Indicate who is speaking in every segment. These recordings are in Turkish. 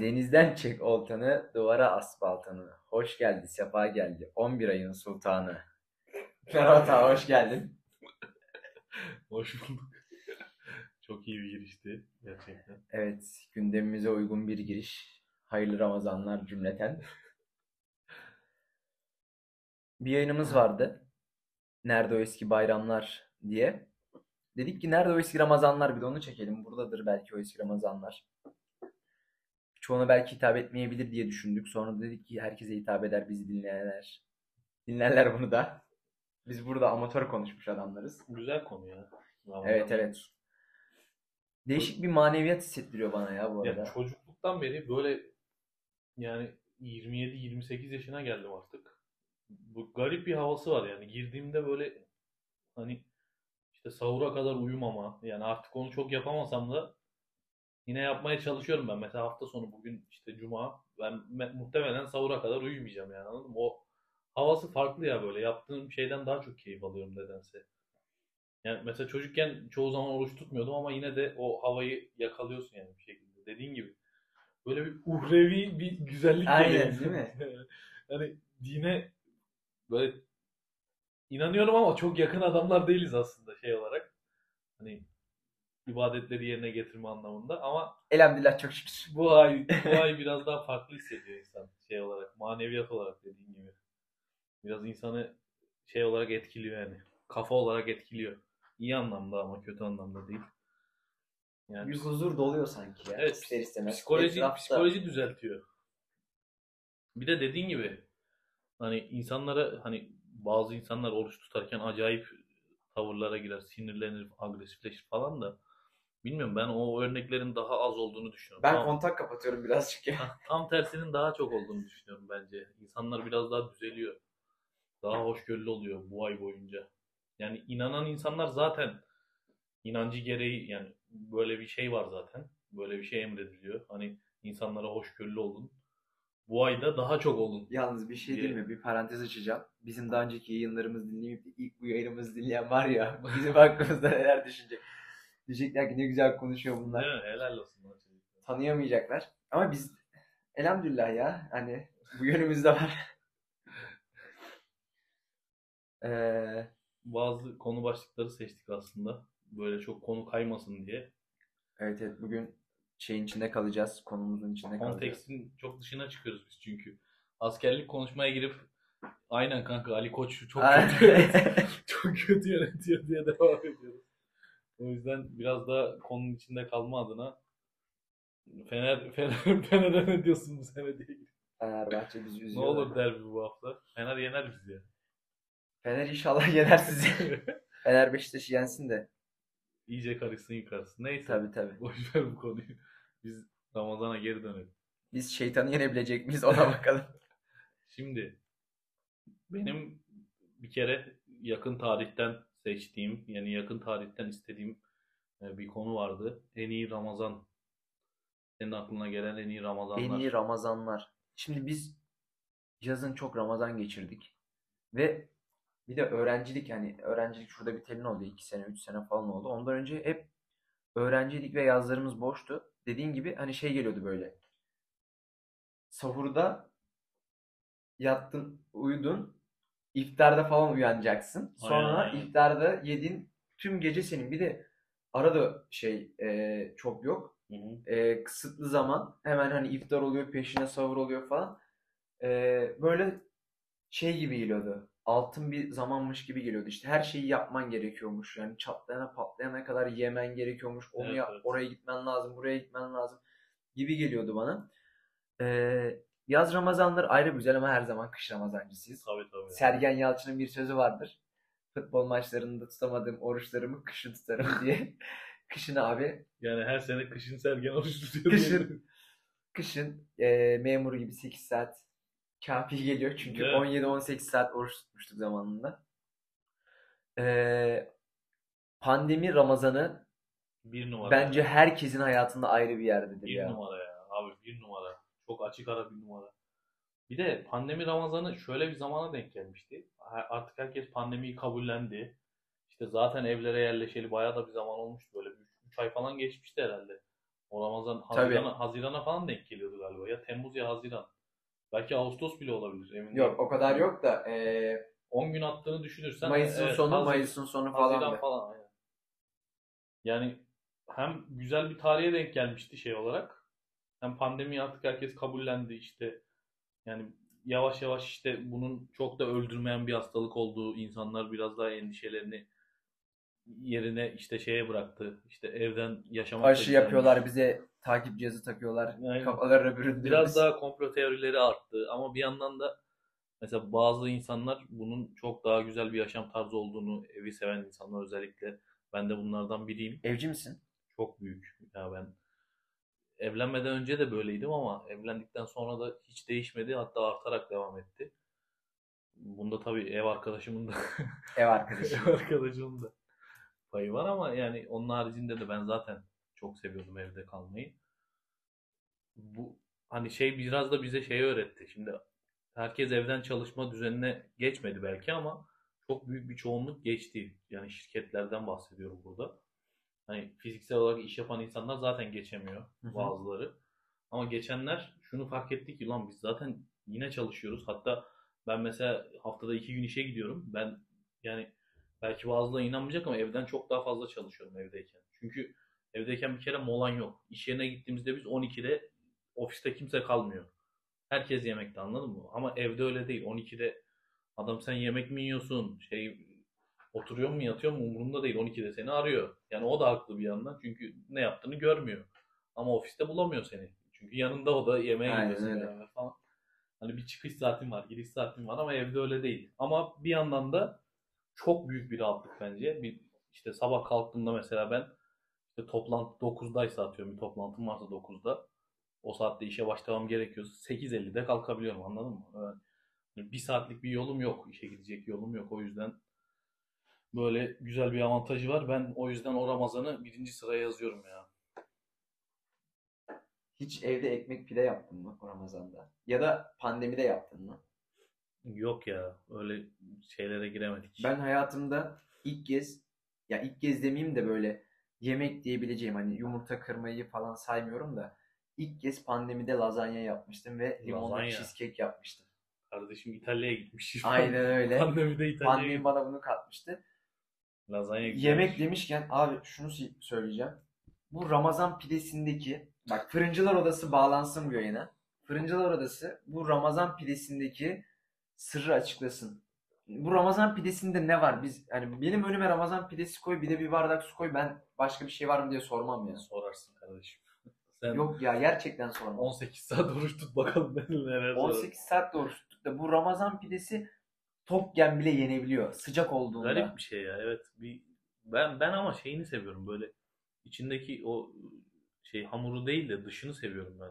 Speaker 1: Denizden çek oltanı, duvara as baltanı. Hoş geldi, sefa geldi. 11 ayın sultanı. Ferhat hoş geldin.
Speaker 2: Hoş bulduk. Çok iyi bir girişti gerçekten.
Speaker 1: Evet, gündemimize uygun bir giriş. Hayırlı Ramazanlar cümleten. Bir yayınımız vardı. Nerede o eski bayramlar diye. Dedik ki nerede o eski Ramazanlar bir de onu çekelim. Buradadır belki o eski Ramazanlar. Çoğuna belki hitap etmeyebilir diye düşündük. Sonra dedik ki herkese hitap eder bizi dinleyenler. Dinlerler bunu da. Biz burada amatör konuşmuş adamlarız.
Speaker 2: Güzel konu ya. Ramazan.
Speaker 1: Evet evet. Değişik bir maneviyat hissettiriyor bana ya bu
Speaker 2: Ya
Speaker 1: arada.
Speaker 2: çocukluktan beri böyle yani 27-28 yaşına geldim artık. Bu garip bir havası var yani. Girdiğimde böyle hani işte sahura kadar uyumama. Yani artık onu çok yapamasam da yine yapmaya çalışıyorum ben. Mesela hafta sonu bugün işte cuma ben me- muhtemelen sahura kadar uyumayacağım yani anladın mı? O havası farklı ya böyle. Yaptığım şeyden daha çok keyif alıyorum nedense. Yani mesela çocukken çoğu zaman oruç tutmuyordum ama yine de o havayı yakalıyorsun yani bir şekilde. Dediğin gibi. Böyle bir uhrevi bir güzellik
Speaker 1: Aynen,
Speaker 2: geliyor.
Speaker 1: değil mi?
Speaker 2: hani dine böyle inanıyorum ama çok yakın adamlar değiliz aslında şey olarak. Hani ibadetleri yerine getirme anlamında ama
Speaker 1: Elhamdülillah çok şükür.
Speaker 2: bu ay bu ay biraz daha farklı hissediyor insan şey olarak maneviyat olarak dediğin gibi. Biraz insanı şey olarak etkiliyor yani. Kafa olarak etkiliyor. İyi anlamda ama kötü anlamda değil. Yani
Speaker 1: Bir huzur doluyor sanki ya.
Speaker 2: Evet,
Speaker 1: İster istemez.
Speaker 2: psikoloji
Speaker 1: Etrafta-
Speaker 2: psikoloji düzeltiyor. Bir de dediğin gibi hani insanlara hani bazı insanlar oruç tutarken acayip tavırlara girer, sinirlenir, agresifleşir falan da bilmiyorum ben o örneklerin daha az olduğunu düşünüyorum.
Speaker 1: Ben
Speaker 2: Tam-
Speaker 1: kontak kapatıyorum birazcık ya.
Speaker 2: Tam tersinin daha çok olduğunu düşünüyorum bence. İnsanlar biraz daha düzeliyor. Daha hoşgörülü oluyor bu ay boyunca. Yani inanan insanlar zaten inancı gereği yani böyle bir şey var zaten. Böyle bir şey emrediliyor. Hani insanlara hoşgörülü olun. Bu ayda daha çok olun.
Speaker 1: Yalnız bir şey
Speaker 2: Diye.
Speaker 1: değil mi? Bir parantez açacağım. Bizim daha önceki yayınlarımızı dinleyip ilk bu yayınımızı dinleyen var ya bizim hakkımızda neler düşünecek. Diyecekler ki ne güzel konuşuyor bunlar.
Speaker 2: Değil mi? Helal olsun.
Speaker 1: Tanıyamayacaklar. Ama biz elhamdülillah ya hani bu yönümüzde var. Ee,
Speaker 2: Bazı konu başlıkları seçtik aslında. Böyle çok konu kaymasın diye.
Speaker 1: evet evet bugün şeyin içinde kalacağız. Konumuzun içinde kalacağız.
Speaker 2: Kontekstin çok dışına çıkıyoruz biz çünkü. Askerlik konuşmaya girip aynen kanka Ali Koç çok kötü yönetiyor, çok kötü yönetiyor diye devam ediyoruz. O yüzden biraz da konunun içinde kalma adına Fener, Fener, Fener'e ne diyorsun bu sene diye.
Speaker 1: Fenerbahçe bizi
Speaker 2: Ne
Speaker 1: üzüyor.
Speaker 2: olur derbi bu hafta. Fener yener bizi ya.
Speaker 1: Fener inşallah yener sizi. Fener Beşiktaş'ı yensin de.
Speaker 2: İyice karışsın yıkarsın. Neyse.
Speaker 1: Tabii tabii.
Speaker 2: Boş ver bu konuyu. Biz Ramazan'a geri dönelim.
Speaker 1: Biz şeytanı yenebilecek miyiz ona bakalım.
Speaker 2: Şimdi benim bir kere yakın tarihten seçtiğim yani yakın tarihten istediğim e, bir konu vardı. En iyi Ramazan. Senin aklına gelen en iyi Ramazanlar.
Speaker 1: En iyi Ramazanlar. Şimdi biz yazın çok Ramazan geçirdik. Ve bir de öğrencilik yani öğrencilik şurada bir telin oldu. 2 sene 3 sene falan oldu. Ondan önce hep öğrenciydik ve yazlarımız boştu. Dediğin gibi hani şey geliyordu böyle. Sahurda yattın, uyudun. İftarda falan uyanacaksın. Sonra
Speaker 2: Aynen,
Speaker 1: iftarda yedin. Tüm gece senin. Bir de arada şey e, çok yok
Speaker 2: Hı hı.
Speaker 1: e, kısıtlı zaman hemen hani iftar oluyor peşine sahur oluyor falan E, böyle şey gibi geliyordu altın bir zamanmış gibi geliyordu işte her şeyi yapman gerekiyormuş yani çatlayana patlayana kadar yemen gerekiyormuş onu
Speaker 2: Evet,
Speaker 1: yap
Speaker 2: evet.
Speaker 1: oraya gitmen lazım buraya gitmen lazım gibi geliyordu bana E, yaz Ramazanları ayrı güzel ama her zaman kış Ramazancısıyız
Speaker 2: Tabii tabii.
Speaker 1: Sergen Yalçın'ın bir sözü vardır futbol maçlarında tutamadığım oruçlarımı kışın tutarım diye kışın abi
Speaker 2: Yani her sene kışın Sergen oruç tutuyor.
Speaker 1: Kışın. Kışın e, memuru gibi 8 saat kafi geliyor. Çünkü
Speaker 2: Evet.
Speaker 1: 17-18 saat oruç tutmuştuk zamanında. E, pandemi Ramazanı
Speaker 2: Bir numara.
Speaker 1: bence herkesin hayatında ayrı bir yerdedir
Speaker 2: Bir
Speaker 1: ya.
Speaker 2: numara ya. Abi bir numara. Çok açık ara bir numara. Bir de pandemi Ramazanı şöyle bir zamana denk gelmişti. Artık herkes pandemiyi kabullendi. İşte zaten evlere yerleşeli bayağı da bir zaman olmuştu. Böyle 3 ay falan geçmişti herhalde. O Ramazan
Speaker 1: Tabii.
Speaker 2: Haziran'a, Haziran'a falan denk geliyordu galiba. Ya Temmuz ya Haziran. Belki Ağustos bile olabilir emin değilim.
Speaker 1: Yok o kadar yok da
Speaker 2: 10 gün attığını düşünürsen
Speaker 1: Mayıs'ın
Speaker 2: evet,
Speaker 1: sonu
Speaker 2: Haziran-
Speaker 1: Mayıs'ın sonu
Speaker 2: Haziran
Speaker 1: falan.
Speaker 2: falan. aynen. Yani hem güzel bir tarihe denk gelmişti şey olarak. Hem pandemi artık herkes kabullendi işte. Yani yavaş yavaş işte bunun çok da öldürmeyen bir hastalık olduğu insanlar biraz daha endişelerini yerine işte şeye bıraktı. İşte evden yaşamak
Speaker 1: Aşı yapıyorlar bize takip cihazı takıyorlar.
Speaker 2: Aynen.
Speaker 1: Kafalarına büründürüyoruz.
Speaker 2: Biraz daha komplo teorileri arttı ama bir yandan da mesela bazı insanlar bunun çok daha güzel bir yaşam tarzı olduğunu evi seven insanlar özellikle ben de bunlardan biriyim.
Speaker 1: Evci misin?
Speaker 2: Çok büyük. Ya ben evlenmeden önce de böyleydim ama evlendikten sonra da hiç değişmedi. Hatta artarak devam etti. Bunda tabii ev arkadaşımın da
Speaker 1: Ev arkadaşı.
Speaker 2: ev arkadaşımın da payı var ama yani onun haricinde de ben zaten çok seviyordum evde kalmayı. Bu hani şey biraz da bize şey öğretti. Şimdi herkes evden çalışma düzenine geçmedi belki ama çok büyük bir çoğunluk geçti. Yani şirketlerden bahsediyorum burada. Hani fiziksel olarak iş yapan insanlar zaten geçemiyor bazıları. Ama geçenler şunu fark ettik ki lan biz zaten yine çalışıyoruz. Hatta ben mesela haftada iki gün işe gidiyorum. Ben yani belki bazıları inanmayacak ama evden çok daha fazla çalışıyorum evdeyken. Çünkü evdeyken bir kere molan yok. İş yerine gittiğimizde biz 12'de ofiste kimse kalmıyor. Herkes yemekte anladın mı? Ama evde öyle değil. 12'de adam sen yemek mi yiyorsun? Şey oturuyor mu yatıyor mu umurunda değil. 12'de seni arıyor. Yani o da haklı bir yandan. Çünkü ne yaptığını görmüyor. Ama ofiste bulamıyor seni. Çünkü yanında o da yemeğe gidiyorsun beraber falan. Hani bir çıkış saatin var, giriş saatin var ama evde öyle değil. Ama bir yandan da çok büyük bir rahatlık bence. Bir işte sabah kalktığımda mesela ben işte toplantı 9'daysa atıyorum bir toplantım varsa 9'da o saatte işe başlamam gerekiyorsa 8.50'de kalkabiliyorum anladın mı? Yani bir saatlik bir yolum yok. işe gidecek yolum yok. O yüzden böyle güzel bir avantajı var. Ben o yüzden o Ramazan'ı birinci sıraya yazıyorum ya.
Speaker 1: Hiç evde ekmek pide yaptın mı o Ramazan'da? Ya da pandemide yaptın mı?
Speaker 2: Yok ya öyle şeylere giremedik.
Speaker 1: Ben hayatımda ilk kez ya ilk kez demeyeyim de böyle yemek diyebileceğim hani yumurta kırmayı falan saymıyorum da ilk kez pandemide lazanya yapmıştım ve limonlu
Speaker 2: Lazanya.
Speaker 1: cheesecake yapmıştım.
Speaker 2: Kardeşim İtalya'ya gitmiş.
Speaker 1: Aynen öyle.
Speaker 2: Pandemide İtalya'ya
Speaker 1: Pandemi
Speaker 2: gitmiş.
Speaker 1: bana bunu katmıştı.
Speaker 2: Lazanya güzelmiş.
Speaker 1: Yemek demişken abi şunu söyleyeceğim. Bu Ramazan pidesindeki bak fırıncılar odası bağlansın bu yayına. Fırıncılar odası bu Ramazan pidesindeki sırrı açıklasın. Bu Ramazan pidesinde ne var? Biz hani benim önüme Ramazan pidesi koy bir de bir bardak su koy ben başka bir şey var mı diye sormam ya.
Speaker 2: Sorarsın kardeşim. Sen
Speaker 1: Yok ya gerçekten sormam.
Speaker 2: 18 saat oruç tut bakalım ben neler
Speaker 1: 18 saat doğru tuttuk da bu Ramazan pidesi tokken bile yenebiliyor sıcak olduğunda.
Speaker 2: Garip bir şey ya. Evet. Bir ben ben ama şeyini seviyorum böyle içindeki o şey hamuru değil de dışını seviyorum ben.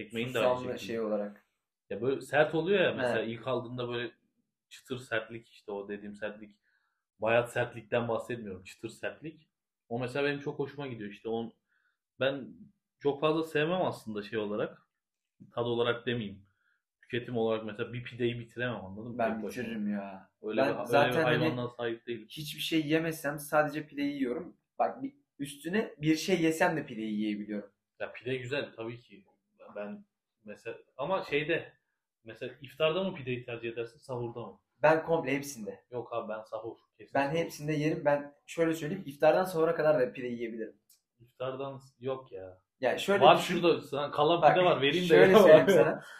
Speaker 2: Ekmeğin de aynı şekilde.
Speaker 1: şey olarak.
Speaker 2: Ya böyle sert oluyor ya mesela
Speaker 1: Evet.
Speaker 2: ilk aldığında böyle çıtır sertlik işte o dediğim sertlik. Bayat sertlikten bahsetmiyorum. Çıtır sertlik. O mesela benim çok hoşuma gidiyor işte on ben çok fazla sevmem aslında şey olarak. Tad olarak demeyeyim. Tüketim olarak mesela bir pideyi bitiremem anladın mı?
Speaker 1: Ben
Speaker 2: Tek başına.
Speaker 1: bitiririm ya.
Speaker 2: Öyle,
Speaker 1: Ben
Speaker 2: bir, öyle
Speaker 1: zaten
Speaker 2: bir
Speaker 1: hani-
Speaker 2: sahip değilim.
Speaker 1: hiçbir şey yemesem sadece pideyi yiyorum. Bak bir üstüne bir şey yesem de pideyi yiyebiliyorum.
Speaker 2: Ya pide güzel tabii ki. Ben mesela ama şeyde mesela iftarda mı pideyi tercih edersin sahurda mı?
Speaker 1: Ben komple hepsinde.
Speaker 2: Yok abi ben sahur. Kesin
Speaker 1: Ben
Speaker 2: sahur.
Speaker 1: hepsinde yerim. Ben şöyle söyleyeyim iftardan sonra kadar da pide yiyebilirim.
Speaker 2: İftardan yok ya.
Speaker 1: Yani şöyle
Speaker 2: var
Speaker 1: düşün-
Speaker 2: şurada sana kalan
Speaker 1: Bak,
Speaker 2: pide var vereyim de.
Speaker 1: Şöyle söyleyeyim sana.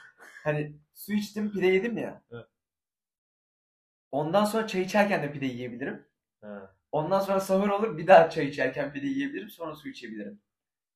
Speaker 1: Hani su içtim pide yedim ya.
Speaker 2: Evet.
Speaker 1: Ondan sonra çay içerken de pide yiyebilirim. Ondan sonra sahur olur bir daha çay içerken pide yiyebilirim. Sonra su içebilirim.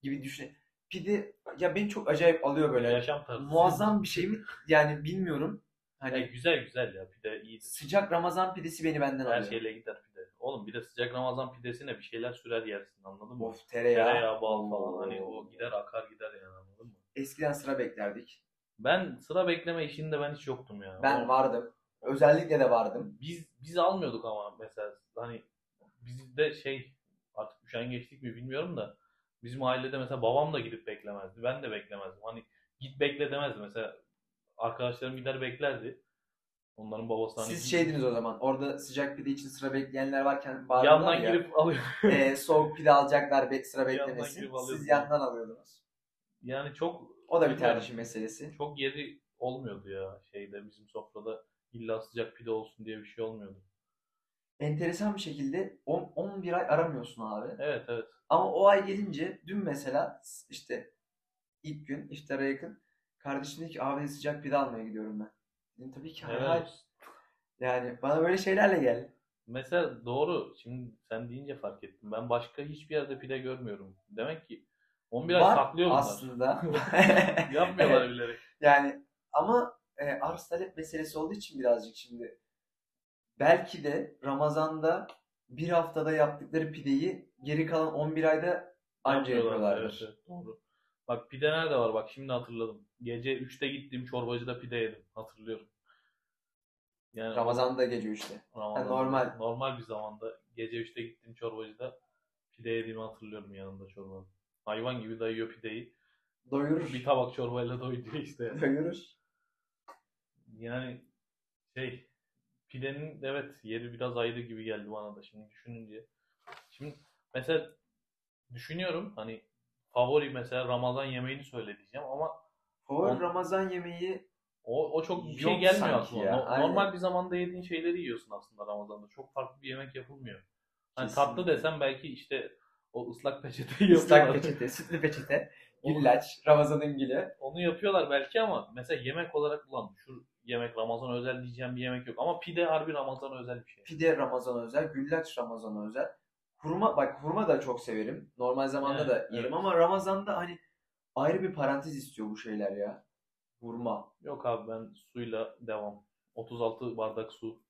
Speaker 1: Gibi düşün. Pide ya beni çok acayip alıyor böyle.
Speaker 2: Yaşam tarzı.
Speaker 1: Muazzam bir şey mi? Yani bilmiyorum. Hani
Speaker 2: Ya güzel güzel ya pide iyidir.
Speaker 1: sıcak Ramazan pidesi beni benden
Speaker 2: Her
Speaker 1: alıyor.
Speaker 2: şeyle gider pide. Oğlum bir de sıcak Ramazan pidesine bir şeyler sürer yersin anladın mı?
Speaker 1: Of tereyağı.
Speaker 2: Tereyağı, bal falan hani o gider akar gider yani anladın mı?
Speaker 1: Eskiden sıra beklerdik.
Speaker 2: Ben sıra bekleme işinde ben hiç yoktum ya.
Speaker 1: Ben
Speaker 2: O-
Speaker 1: vardım. Özellikle de vardım.
Speaker 2: Biz biz almıyorduk ama mesela hani bizde şey artık üşengeçlik mi bilmiyorum da bizim ailede mesela babam da gidip beklemezdi. Ben de beklemezdim. Hani git bekle demezdi. Mesela arkadaşlarım gider beklerdi. Onların babası hani
Speaker 1: Siz şeydiniz o zaman. Orada sıcak pide için sıra bekleyenler varken bağırıyorlar
Speaker 2: yandan
Speaker 1: ya.
Speaker 2: girip alıyor.
Speaker 1: e, soğuk pide alacaklar be- sıra
Speaker 2: Yandan
Speaker 1: beklemesin.
Speaker 2: girip
Speaker 1: Siz
Speaker 2: alıyorsun.
Speaker 1: yandan alıyordunuz.
Speaker 2: yani çok
Speaker 1: O da bir tercih meselesi.
Speaker 2: çok yeri olmuyordu ya şeyde bizim sofrada illa sıcak pide olsun diye bir şey olmuyordu.
Speaker 1: Enteresan bir şekilde 10 11 ay aramıyorsun abi.
Speaker 2: Evet evet.
Speaker 1: Ama o ay gelince dün mesela işte ilk gün iftara yakın kardeşim dedi ki abi sıcak pide almaya gidiyorum ben. Dedim tabii ki hayır.
Speaker 2: Helal
Speaker 1: hayır. Yani bana böyle şeylerle gel.
Speaker 2: Mesela doğru. Şimdi sen deyince fark ettim. Ben başka hiçbir yerde pide görmüyorum. Demek ki 11 ay
Speaker 1: Var
Speaker 2: saklıyor bunlar.
Speaker 1: aslında.
Speaker 2: Yapmıyorlar bilerek.
Speaker 1: Yani ama e, arz talep meselesi olduğu için birazcık şimdi belki de Ramazan'da bir haftada yaptıkları pideyi geri kalan 11 ayda anca yapıyorlardır.
Speaker 2: Evet, evet, doğru. Bak pide nerede var? Bak şimdi hatırladım. Gece 3'te gittiğim çorbacıda pide yedim. Hatırlıyorum. Yani
Speaker 1: Ramazan'da gece 3'te.
Speaker 2: Ramazan-
Speaker 1: normal.
Speaker 2: Normal bir zamanda gece 3'te gittiğim çorbacıda pide yediğimi hatırlıyorum yanında çorbanın. Hayvan gibi dayıyor pideyi.
Speaker 1: Doyurur.
Speaker 2: Bir tabak çorbayla doyuyor işte.
Speaker 1: Doyurur.
Speaker 2: Yani şey pidenin evet yeri biraz ayrı gibi geldi bana da şimdi düşününce. Şimdi mesela düşünüyorum hani favori mesela Ramazan yemeğini söyle diyeceğim ama
Speaker 1: Favori
Speaker 2: On-
Speaker 1: Ramazan yemeği
Speaker 2: o, o çok bir şey gelmiyor aklıma.
Speaker 1: ya,
Speaker 2: No-
Speaker 1: aynen.
Speaker 2: Normal bir zamanda yediğin şeyleri yiyorsun aslında Ramazan'da. Çok farklı bir yemek yapılmıyor. Hani
Speaker 1: Kesinlikle.
Speaker 2: tatlı desem belki işte o ıslak peçeteyi
Speaker 1: ıslak
Speaker 2: yapıyorlar.
Speaker 1: peçete, sütlü peçete, güllaç, Ramazan'ın gülü.
Speaker 2: Onu yapıyorlar belki ama mesela yemek olarak ulan şu yemek Ramazan özel diyeceğim bir yemek yok. Ama pide harbi Ramazan özel bir şey.
Speaker 1: Pide Ramazan özel, güllaç Ramazan özel. Hurma, bak hurma da çok severim. Normal zamanda
Speaker 2: Evet,
Speaker 1: da yerim
Speaker 2: evet.
Speaker 1: ama Ramazan'da hani ayrı bir parantez istiyor bu şeyler ya. Hurma.
Speaker 2: Yok abi ben suyla devam. 36 bardak su.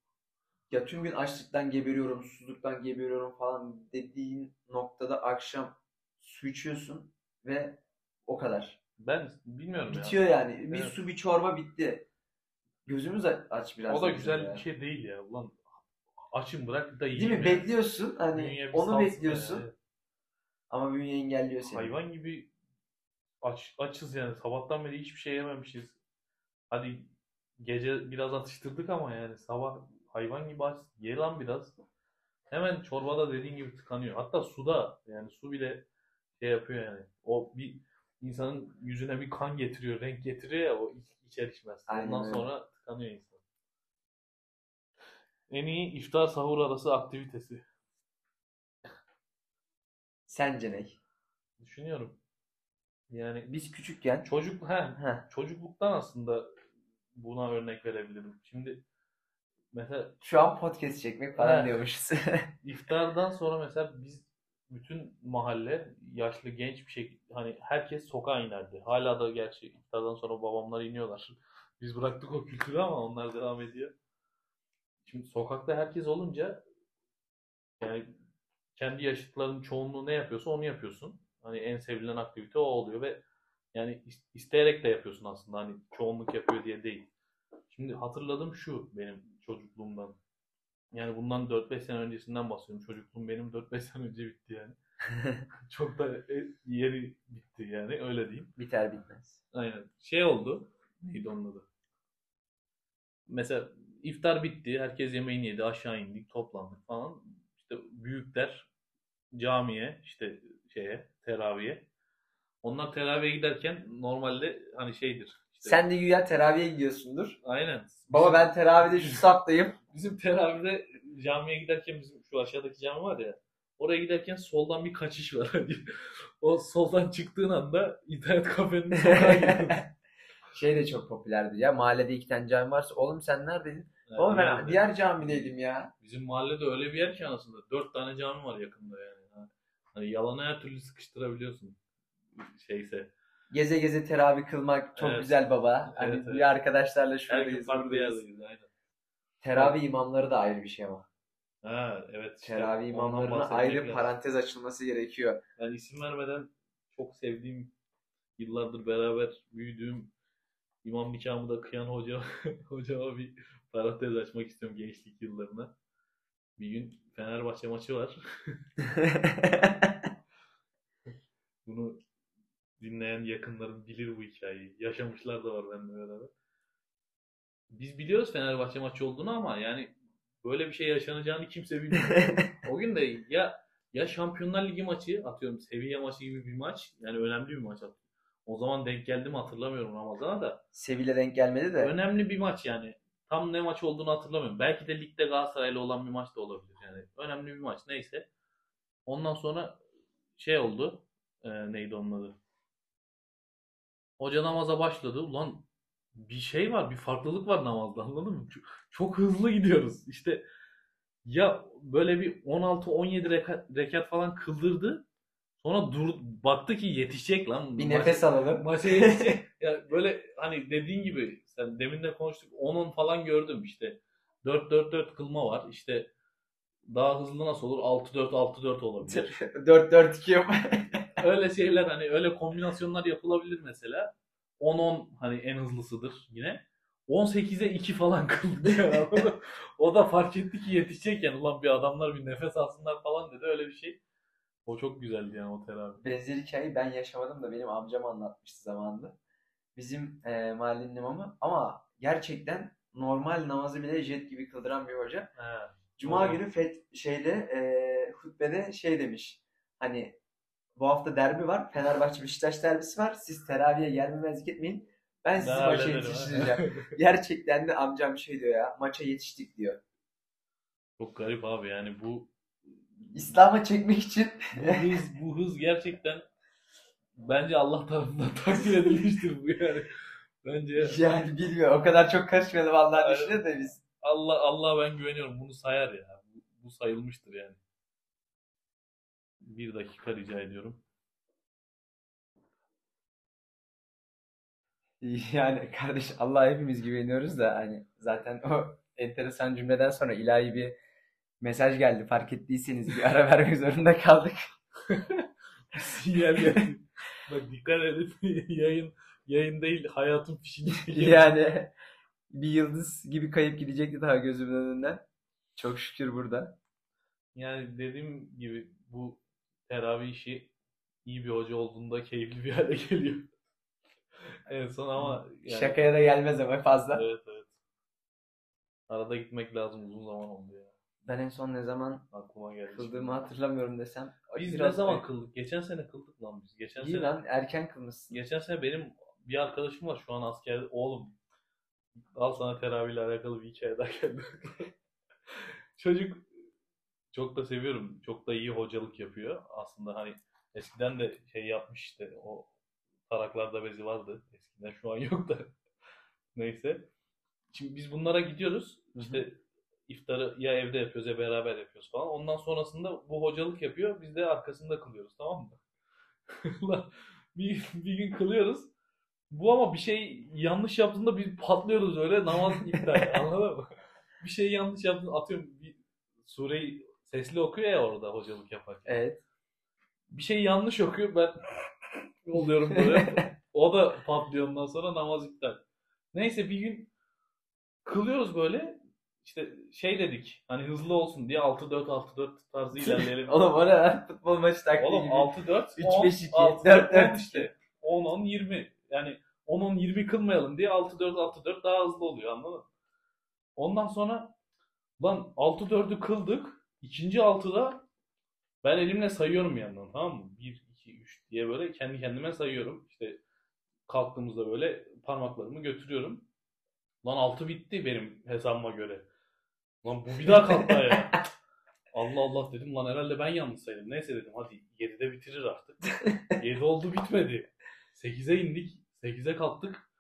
Speaker 1: Ya tüm gün açlıktan geberiyorum, susuzluktan geberiyorum falan dediğin noktada akşam su içiyorsun ve o kadar.
Speaker 2: Ben bilmiyorum ya.
Speaker 1: Bitiyor yani. Bir
Speaker 2: Evet.
Speaker 1: su bir çorba bitti. Gözümüz aç biraz.
Speaker 2: O da güzel
Speaker 1: ya.
Speaker 2: bir şey değil ya. Ulan açım bırak da
Speaker 1: Değil
Speaker 2: yiyeyim
Speaker 1: mi?
Speaker 2: ya.
Speaker 1: Bekliyorsun hani onu bekliyorsun
Speaker 2: ya.
Speaker 1: ama bünye engelliyor seni.
Speaker 2: Hayvan gibi aç, açız yani. Sabahtan beri hiçbir şey yememişiz. Hadi gece biraz atıştırdık ama yani sabah hayvan gibi aç. Ye lan biraz. Hemen çorbada dediğin gibi tıkanıyor. Hatta suda yani su bile şey yapıyor yani. O bir insanın yüzüne bir kan getiriyor, renk getiriyor ya o iç- içer içmez.
Speaker 1: Aynen
Speaker 2: Ondan
Speaker 1: öyle.
Speaker 2: sonra tıkanıyor insan. En iyi iftar sahur arası aktivitesi.
Speaker 1: Sence ne?
Speaker 2: Düşünüyorum. Yani
Speaker 1: Biz küçükken
Speaker 2: çocuk he,
Speaker 1: Heh,
Speaker 2: çocukluktan aslında buna örnek verebilirim. Şimdi mesela
Speaker 1: şu an podcast çekmek falan
Speaker 2: Evet.
Speaker 1: diyormuşuz.
Speaker 2: iftardan sonra mesela biz bütün mahalle yaşlı genç bir şey hani herkes sokağa inerdi. Hala da gerçi iftardan sonra babamlar iniyorlar. Biz bıraktık o kültürü ama onlar devam ediyor. Şimdi sokakta herkes olunca yani kendi yaşıtların çoğunluğu ne yapıyorsa onu yapıyorsun. Hani en sevilen aktivite o oluyor ve yani is- isteyerek de yapıyorsun aslında hani çoğunluk yapıyor diye değil. Şimdi hatırladığım şu benim çocukluğumdan. Yani bundan 4-5 sene öncesinden bahsediyorum. Çocukluğum benim 4-5 sene önce bitti yani. Çok da e, yeri bitti yani öyle diyeyim.
Speaker 1: Biter bitmez.
Speaker 2: Aynen. Şey oldu. Neydi onun adı? Mesela iftar bitti. Herkes yemeğini yedi. Aşağı indik. Toplandık falan. İşte büyükler camiye işte şeye teraviye. Onlar teraviye giderken normalde hani şeydir.
Speaker 1: Sen de güya teraviye gidiyorsundur.
Speaker 2: Aynen.
Speaker 1: Baba ben teravide şu saptayım.
Speaker 2: Bizim teravide camiye giderken bizim şu aşağıdaki cami var ya oraya giderken soldan bir kaçış var. Hani o soldan çıktığın anda internet kafenin
Speaker 1: şey de çok popülerdi ya. Mahallede iki tane cami varsa oğlum sen neredeydin?
Speaker 2: Yani
Speaker 1: Oğlum ben
Speaker 2: yerde.
Speaker 1: diğer camideydim ya.
Speaker 2: Bizim mahallede öyle bir yer ki anasında. Dört tane cami var yakında yani. Ha. Hani yalana her türlü sıkıştırabiliyorsun. Şeyse.
Speaker 1: Geze geze teravih kılmak çok
Speaker 2: Evet.
Speaker 1: güzel baba. Hani
Speaker 2: Evet, evet.
Speaker 1: bir arkadaşlarla
Speaker 2: Her gün
Speaker 1: şuradayız.
Speaker 2: farklı
Speaker 1: buradayız.
Speaker 2: Aynen.
Speaker 1: Teravih imamları da ayrı bir şey ama.
Speaker 2: Ha evet. işte
Speaker 1: Teravih
Speaker 2: ondan
Speaker 1: imamlarına
Speaker 2: bahsetmek
Speaker 1: ayrı
Speaker 2: lazım.
Speaker 1: parantez açılması gerekiyor.
Speaker 2: Ben isim vermeden çok sevdiğim yıllardır beraber büyüdüğüm imam nikahımı da kıyan hoca hocama bir parantez açmak istiyorum gençlik yıllarına. Bir gün Fenerbahçe maçı var. Bunu dinleyen yakınlarım bilir bu hikayeyi. Yaşamışlar da var benimle beraber. Biz biliyoruz Fenerbahçe maçı olduğunu ama yani böyle bir şey yaşanacağını kimse bilmiyor. O gün de ya ya Şampiyonlar Ligi maçı atıyorum seviye maçı gibi bir maç yani önemli bir maç atıyorum. O zaman denk geldi mi hatırlamıyorum Ramazan'a da.
Speaker 1: Sevilla denk gelmedi de.
Speaker 2: Önemli bir maç yani. Tam ne maç olduğunu hatırlamıyorum. Belki de ligde Galatasaray'la olan bir maç da olabilir. Yani önemli bir maç. Neyse. Ondan sonra şey oldu. E, neydi onun adı? Hoca namaza başladı. Ulan bir şey var, bir farklılık var namazda anladın mı? Çok, çok hızlı gidiyoruz. İşte ya böyle bir 16-17 rekat, rekat falan kıldırdı. Sonra dur baktı ki yetişecek lan.
Speaker 1: Bir
Speaker 2: Maç-
Speaker 1: nefes alalım.
Speaker 2: maça yetişecek. ya böyle hani dediğin gibi sen demin de konuştuk 10-10 falan gördüm işte. 4-4-4 kılma var. İşte daha hızlı nasıl olur? 6-4 6-4 olabilir.
Speaker 1: 4-4-2 yap.
Speaker 2: öyle şeyler hani öyle kombinasyonlar yapılabilir mesela. 10-10 hani en hızlısıdır yine. 18'e 2 falan kıldı o da fark etti ki yetişecek yani. Ulan bir adamlar bir nefes alsınlar falan dedi. Öyle bir şey. O çok güzeldi yani o terapi.
Speaker 1: Benzer hikayeyi ben yaşamadım da benim amcam anlatmıştı zamanında. Bizim e, mahallenin imamı ama gerçekten normal namazı bile jet gibi kıldıran bir hoca.
Speaker 2: He.
Speaker 1: Cuma
Speaker 2: Doğru.
Speaker 1: günü fet şeyde e, hutbede şey demiş. Hani bu hafta derbi var. Fenerbahçe Beşiktaş derbisi var. Siz teraviye gelmemezlik etmeyin. Ben sizi
Speaker 2: Ben
Speaker 1: maça yetiştireceğim. Gerçekten de amcam şey diyor ya. Maça yetiştik diyor.
Speaker 2: Çok garip abi yani bu
Speaker 1: İslam'a çekmek için
Speaker 2: bu hız bu hız gerçekten bence Allah tarafından takdir edilmiştir bu yani. Bence
Speaker 1: yani bilmiyorum. O kadar çok karışmayalım Allah'ın
Speaker 2: Aynen.
Speaker 1: işine de biz.
Speaker 2: Allah Allah ben güveniyorum. Bunu sayar ya. Bu, bu sayılmıştır yani. Bir dakika rica ediyorum.
Speaker 1: Yani kardeş Allah'a hepimiz güveniyoruz da hani zaten o enteresan cümleden sonra ilahi bir mesaj geldi. Fark ettiyseniz bir ara vermek zorunda kaldık.
Speaker 2: Sinyal geldi. Bak dikkat edin. Yayın yayın değil hayatın fişini çekiyor.
Speaker 1: Yani bir yıldız gibi kayıp gidecekti daha gözümün önünden. Çok şükür burada.
Speaker 2: Yani dediğim gibi bu teravih işi iyi bir hoca olduğunda keyifli bir hale geliyor. en son ama yani,
Speaker 1: Şakaya da gelmez ama fazla.
Speaker 2: Evet evet. Arada gitmek lazım uzun zaman oldu ya.
Speaker 1: Ben en son ne zaman
Speaker 2: Aklıma geldi.
Speaker 1: kıldığımı hatırlamıyorum desem.
Speaker 2: Biz
Speaker 1: Biraz
Speaker 2: ne zaman kıldık? Geçen sene kıldık lan biz. Geçen
Speaker 1: İyi
Speaker 2: sene
Speaker 1: lan erken kılmışsın.
Speaker 2: geçen sene benim bir arkadaşım var şu an askerde. Oğlum al sana teravihle alakalı bir hikaye daha geldi. Çocuk çok da seviyorum. Çok da iyi hocalık yapıyor. Aslında hani eskiden de şey yapmış işte o taraklarda bezi vardı. Eskiden şu an yok da. Neyse. Şimdi biz bunlara gidiyoruz. İşte iftarı ya evde yapıyoruz ya beraber yapıyoruz falan. Ondan sonrasında bu hocalık yapıyor. Biz de arkasında kılıyoruz tamam mı? Bir, bir gün kılıyoruz. Bu ama bir şey yanlış yaptığında biz patlıyoruz öyle namaz iptal. Anladın mı? Bir şey yanlış yaptığında atıyorum bir sureyi sesli okuyor ya orada hocalık yaparken.
Speaker 1: Evet.
Speaker 2: Bir şey yanlış okuyor ben oluyorum böyle. O da patlıyor ondan sonra namaz iptal. Neyse bir gün kılıyoruz böyle. İşte şey dedik hani hızlı olsun diye 6-4 6-4 tarzı ilerleyelim.
Speaker 1: Oğlum o ne lan? Futbol maçı taktiği
Speaker 2: Oğlum
Speaker 1: gibi.
Speaker 2: 6-4
Speaker 1: 3,
Speaker 2: 10,
Speaker 1: 5, 2,
Speaker 2: 6,
Speaker 1: 4,
Speaker 2: 10
Speaker 1: 4,
Speaker 2: işte. 10-10-20. Yani 10-10-20 kılmayalım diye 6-4-6-4 daha hızlı oluyor anladın mı? Ondan sonra lan 6-4'ü kıldık. İkinci 6'da ben elimle sayıyorum bir yandan tamam mı? 1, 2, 3 diye böyle kendi kendime sayıyorum. İşte kalktığımızda böyle parmaklarımı götürüyorum. Lan 6 bitti benim hesabıma göre. Lan bu bir daha kalktı ya. Allah Allah dedim lan herhalde ben yanlış saydım. Neyse dedim hadi 7'de bitirir artık. 7 oldu bitmedi. 8'e indik. 8'e kalktık.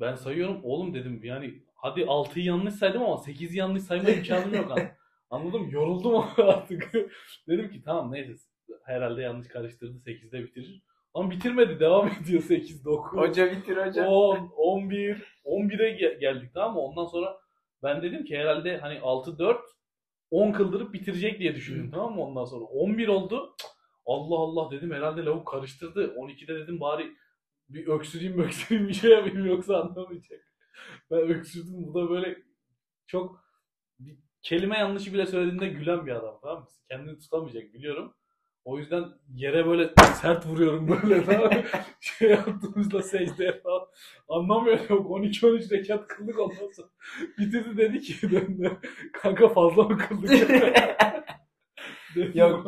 Speaker 2: Ben sayıyorum oğlum dedim yani hadi 6'yı yanlış saydım ama 8'i yanlış sayma imkanım yok. An- Anladım yoruldum ama artık. dedim ki tamam neyse herhalde yanlış karıştırdı 8'de bitirir. Ama bitirmedi devam ediyor 8 9.
Speaker 1: Hoca bitir hoca.
Speaker 2: 10, 11, 11'e ge- geldik tamam mı? Ondan sonra ben dedim ki herhalde hani 6 4 10 kıldırıp bitirecek diye düşündüm tamam mı? Ondan sonra 11 oldu. Cık, Allah Allah dedim herhalde lavuk karıştırdı. 12'de dedim bari bir öksüreyim öksüreyim bir şey yapayım yoksa anlamayacak. Ben öksürdüm bu da böyle çok kelime yanlışı bile söylediğinde gülen bir adam tamam mı? Kendini tutamayacak biliyorum. O yüzden yere böyle sert vuruyorum böyle tamam şey yaptığımızda secdeye falan. Anlamıyor yok 12-13 rekat kıldık ondan sonra. Bitirdi dedi ki döndü. Kanka fazla mı kıldık? Dedim,
Speaker 1: Yok.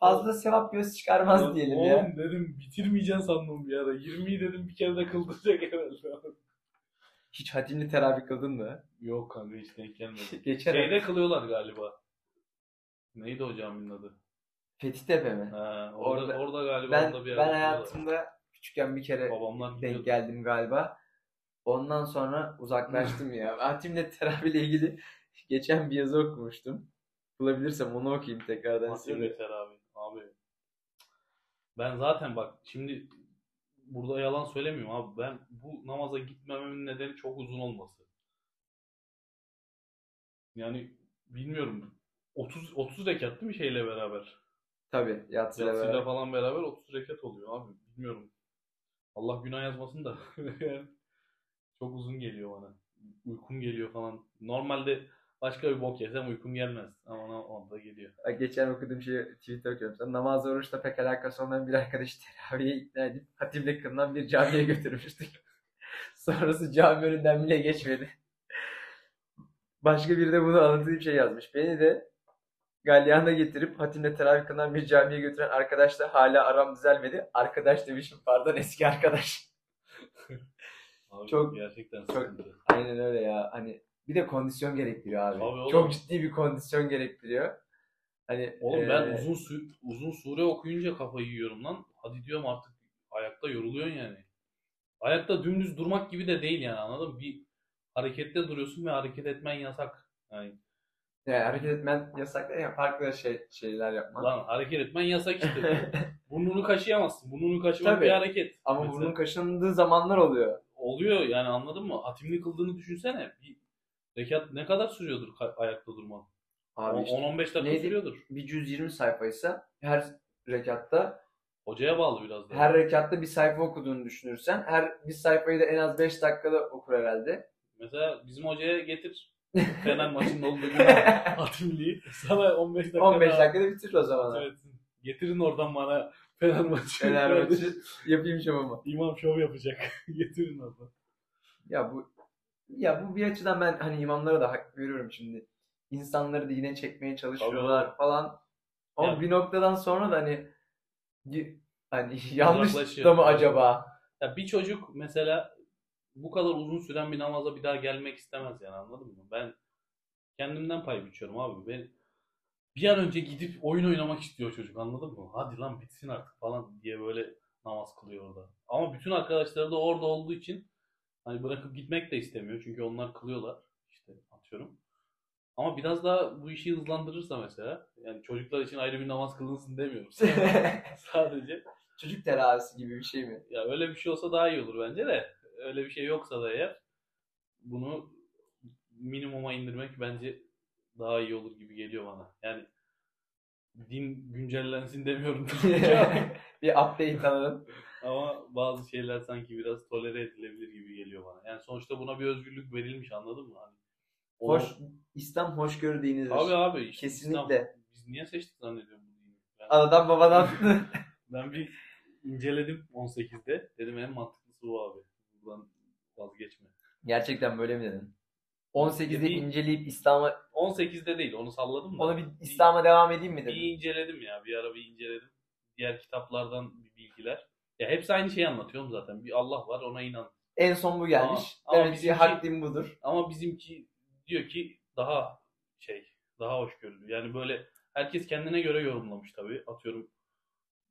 Speaker 1: fazla sevap göz çıkarmaz diyelim
Speaker 2: Oğlum
Speaker 1: ya.
Speaker 2: dedim bitirmeyeceksin sandım bir ara. 20'yi dedim bir kere de kıldıracak herhalde.
Speaker 1: Hiç hatimli teravih kıldın mı?
Speaker 2: Yok kanka hiç denk gelmedi.
Speaker 1: Geçen
Speaker 2: Şeyde kılıyorlar galiba. Neydi o caminin adı?
Speaker 1: Fethiye'de mi?
Speaker 2: Ha, orada,
Speaker 1: Orada-
Speaker 2: orada, galiba
Speaker 1: Ben
Speaker 2: orada bir
Speaker 1: ben
Speaker 2: yerde kılıyorlar.
Speaker 1: hayatımda küçükken bir kere
Speaker 2: Babamlar
Speaker 1: denk
Speaker 2: gidiyordu.
Speaker 1: geldim galiba. Ondan sonra uzaklaştım ya. Hatimle teravihle ilgili geçen bir yazı okumuştum. Bulabilirsem onu okuyayım tekrardan
Speaker 2: yeter abi? Abi. Ben zaten bak şimdi burada yalan söylemiyorum abi. Ben bu namaza gitmememin nedeni çok uzun olması. Yani bilmiyorum. 30 30 rekat değil mi şeyle beraber?
Speaker 1: Tabii yatsıyla
Speaker 2: Yatsıyla
Speaker 1: beraber.
Speaker 2: falan beraber 30 rekat oluyor abi. Bilmiyorum. Allah günah yazmasın da. Çok uzun geliyor bana. Uykum geliyor falan. Normalde başka bir bok yesem uykum gelmez. Ama ona, onda geliyor.
Speaker 1: Geçen okuduğum şeyi Twitter okuyorum. Sen namazla oruçla pek alakası olmayan bir arkadaş teraviye ikna edip hatimle kılınan bir camiye götürmüştük. Sonrası cami önünden bile geçmedi. Başka biri de bunu anlattığı bir şey yazmış. Beni de galyana getirip hatimle teravih kılınan bir camiye götüren arkadaşla hala aram düzelmedi. Arkadaş demişim pardon eski arkadaş.
Speaker 2: Abi
Speaker 1: Çok-
Speaker 2: gerçekten
Speaker 1: çok-
Speaker 2: sıkıntı.
Speaker 1: Aynen öyle ya. Hani bir de kondisyon gerektiriyor abi.
Speaker 2: Tabii oğlum.
Speaker 1: Çok ciddi bir kondisyon gerektiriyor. Hani
Speaker 2: Oğlum ben
Speaker 1: eee,
Speaker 2: uzun su- uzun sure okuyunca kafayı yiyorum lan. Hadi diyorum artık ayakta yoruluyorsun yani. Ayakta dümdüz durmak gibi de değil yani anladın mı? Bir harekette duruyorsun ve hareket etmen yasak. Yani
Speaker 1: yani hareket etmen yasak değil ya farklı şey, şeyler yapman.
Speaker 2: lan hareket etmen yasak işte. Burnunu kaşıyamazsın. Burnunu kaşımak
Speaker 1: Tabii.
Speaker 2: bir hareket.
Speaker 1: Ama
Speaker 2: Mesela
Speaker 1: burnun kaşındığı zamanlar oluyor.
Speaker 2: oluyor yani anladın mı? Hatimli kıldığını düşünsene. Bir rekat ne kadar sürüyordur ka- ayakta durman?
Speaker 1: Abi işte
Speaker 2: 10-15 dakika
Speaker 1: neydi?
Speaker 2: sürüyordur.
Speaker 1: bir 120 sayfaysa her rekatta
Speaker 2: Hocaya bağlı biraz da.
Speaker 1: her rekatta bir sayfa okuduğunu düşünürsen her bir sayfayı da en az 5 dakikada okur herhalde.
Speaker 2: Mesela bizim hocaya getir. Fener maçında olduğu gibi Hatimliği. Sana 15 dakika
Speaker 1: 15
Speaker 2: daha-
Speaker 1: dakikada bitirir o zaman.
Speaker 2: Evet. Getirin oradan bana Fener maçı.
Speaker 1: Fenerbahçe yapayım şovumu.
Speaker 2: İmam şov yapacak. Getirin oradan.
Speaker 1: Ya bu ya bu bir açıdan ben hani imamlara da hak veriyorum şimdi. İnsanları dine çekmeye çalışıyorlar
Speaker 2: Tabii.
Speaker 1: falan. Ama
Speaker 2: Ya-
Speaker 1: bir noktadan sonra da hani hani yanlış da mı acaba?
Speaker 2: Ya bir çocuk mesela bu kadar uzun süren bir namaza bir daha gelmek istemez yani anladın mı? Ben kendimden pay biçiyorum abi. Ben bir an önce gidip oyun oynamak istiyor çocuk anladın mı? Hadi lan bitsin artık falan diye böyle namaz kılıyor orada. Ama bütün arkadaşları da orada olduğu için hani bırakıp gitmek de istemiyor. Çünkü onlar kılıyorlar. İşte atıyorum. Ama biraz daha bu işi hızlandırırsa mesela yani çocuklar için ayrı bir namaz kılınsın demiyorum. Sadece
Speaker 1: Çocuk teravisi gibi bir şey mi?
Speaker 2: ya öyle bir şey olsa daha iyi olur bence de. Öyle bir şey yoksa da eğer bunu minimuma indirmek bence daha iyi olur gibi geliyor bana. Yani din güncellensin demiyorum
Speaker 1: bir update alalım.
Speaker 2: Ama bazı şeyler sanki biraz tolere edilebilir gibi geliyor bana. Yani sonuçta buna bir özgürlük verilmiş anladın mı? Hani
Speaker 1: Hoş, İslam hoşgörü dinidir.
Speaker 2: Abi abi işte
Speaker 1: Kesinlikle.
Speaker 2: İslam- biz niye seçtik zannediyorum bu dini? Ben,
Speaker 1: Anadan babadan.
Speaker 2: ben bir inceledim 18'de. Dedim en mantıklısı bu abi. Buradan vazgeçme.
Speaker 1: Gerçekten böyle mi dedin? 18'de
Speaker 2: Değil.
Speaker 1: inceleyip İslam'a
Speaker 2: 18'de değil onu salladım da.
Speaker 1: onu bir İslam'a devam edeyim mi
Speaker 2: bir
Speaker 1: dedin?
Speaker 2: inceledim ya. Bir ara bir inceledim. Diğer kitaplardan bir bilgiler. Ya hepsi aynı şeyi anlatıyorum zaten. Bir Allah var ona inan.
Speaker 1: En son bu gelmiş.
Speaker 2: Ama- ama
Speaker 1: ki
Speaker 2: bizimki-
Speaker 1: hak din budur.
Speaker 2: Ama bizimki diyor ki daha şey, daha hoşgörülü. Yani böyle herkes kendine göre yorumlamış tabii. Atıyorum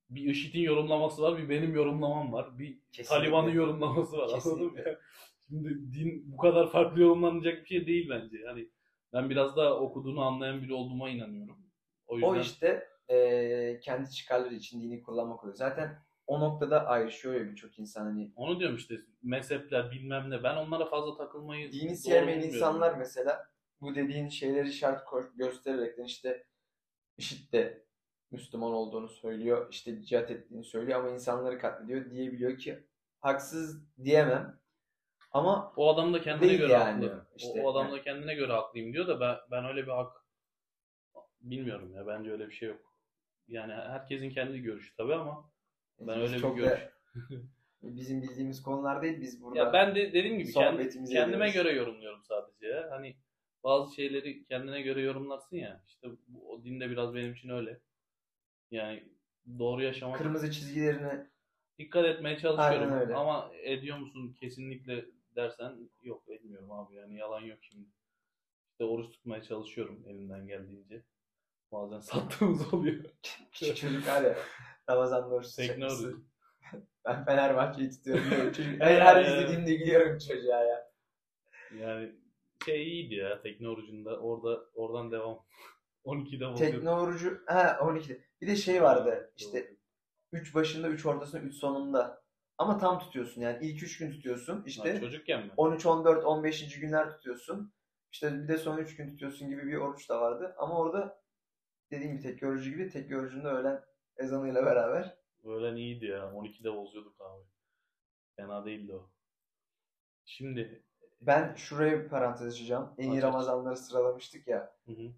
Speaker 2: bir IŞİD'in yorumlaması var, bir benim yorumlamam var, bir. Taliban'ın yorumlaması var. Anladın mı? Şimdi din bu kadar farklı yorumlanacak bir şey değil bence. Yani ben biraz daha okuduğunu anlayan biri olduğuma inanıyorum. O yüzden
Speaker 1: O işte eee, kendi çıkarları için dini kullanmak oluyor. Zaten o noktada ayrışıyor ya birçok insan hani.
Speaker 2: onu diyorum işte mezhepler bilmem ne. Ben onlara fazla takılmayı
Speaker 1: Dini sevmeyen insanlar mesela bu dediğin şeyleri şart göstererekten işte IŞİD de Müslüman olduğunu söylüyor, işte cihat ettiğini söylüyor ama insanları katlediyor diyebiliyor ki haksız diyemem. Ama
Speaker 2: O adam da kendine göre
Speaker 1: yani.
Speaker 2: haklı. O-
Speaker 1: İşte
Speaker 2: o, adam
Speaker 1: yani.
Speaker 2: da kendine göre haklıyım diyor da ben ben öyle bir hak bilmiyorum ya. Bence öyle bir şey yok. Yani herkesin kendi görüşü tabii ama ben öyle bir
Speaker 1: çok
Speaker 2: görüş.
Speaker 1: da bizim bildiğimiz konular değil biz burada.
Speaker 2: Ya ben de dediğim gibi kendi, kendime
Speaker 1: ediyoruz.
Speaker 2: göre yorumluyorum sadece ya. Hani bazı şeyleri kendine göre yorumlarsın ya. İşte bu, o dinde biraz benim için öyle. Yani doğru yaşamak
Speaker 1: Kırmızı çizgilerini
Speaker 2: dikkat etmeye çalışıyorum.
Speaker 1: Aynen öyle.
Speaker 2: Ama ediyor musun kesinlikle dersen yok etmiyorum abi yani yalan yok şimdi. İşte oruç tutmaya çalışıyorum elimden geldiğince. Bazen sattığımız oluyor.
Speaker 1: küçük çocuk var ya Ramazan'da oruç
Speaker 2: Tekne orucu.
Speaker 1: Ben Fenerbahçe'yi tutuyorum. çocuk. Her, her izlediğimde gülüyorum çocuğa ya.
Speaker 2: Yani şey iyiydi ya tekne orucunda. Orada oradan devam. 12'de bozuyor.
Speaker 1: Tekne orucu ha 12'de. Bir de şey vardı işte 3 başında 3 ortasında 3 sonunda. Ama tam tutuyorsun yani ilk 3 gün tutuyorsun
Speaker 2: Ha,
Speaker 1: işte
Speaker 2: çocukken mi?
Speaker 1: 13 14 15. günler tutuyorsun. İşte bir de son 3 gün tutuyorsun gibi bir oruç da vardı. Ama orada dediğim gibi tekke orucu gibi tekke orucunda öğlen ezanıyla beraber.
Speaker 2: Öğlen iyiydi ya. 12'de bozuyorduk abi. Fena değildi o. Şimdi
Speaker 1: Ben şuraya bir parantez açacağım. En iyi. Ramazanları sıralamıştık ya.
Speaker 2: hı hı.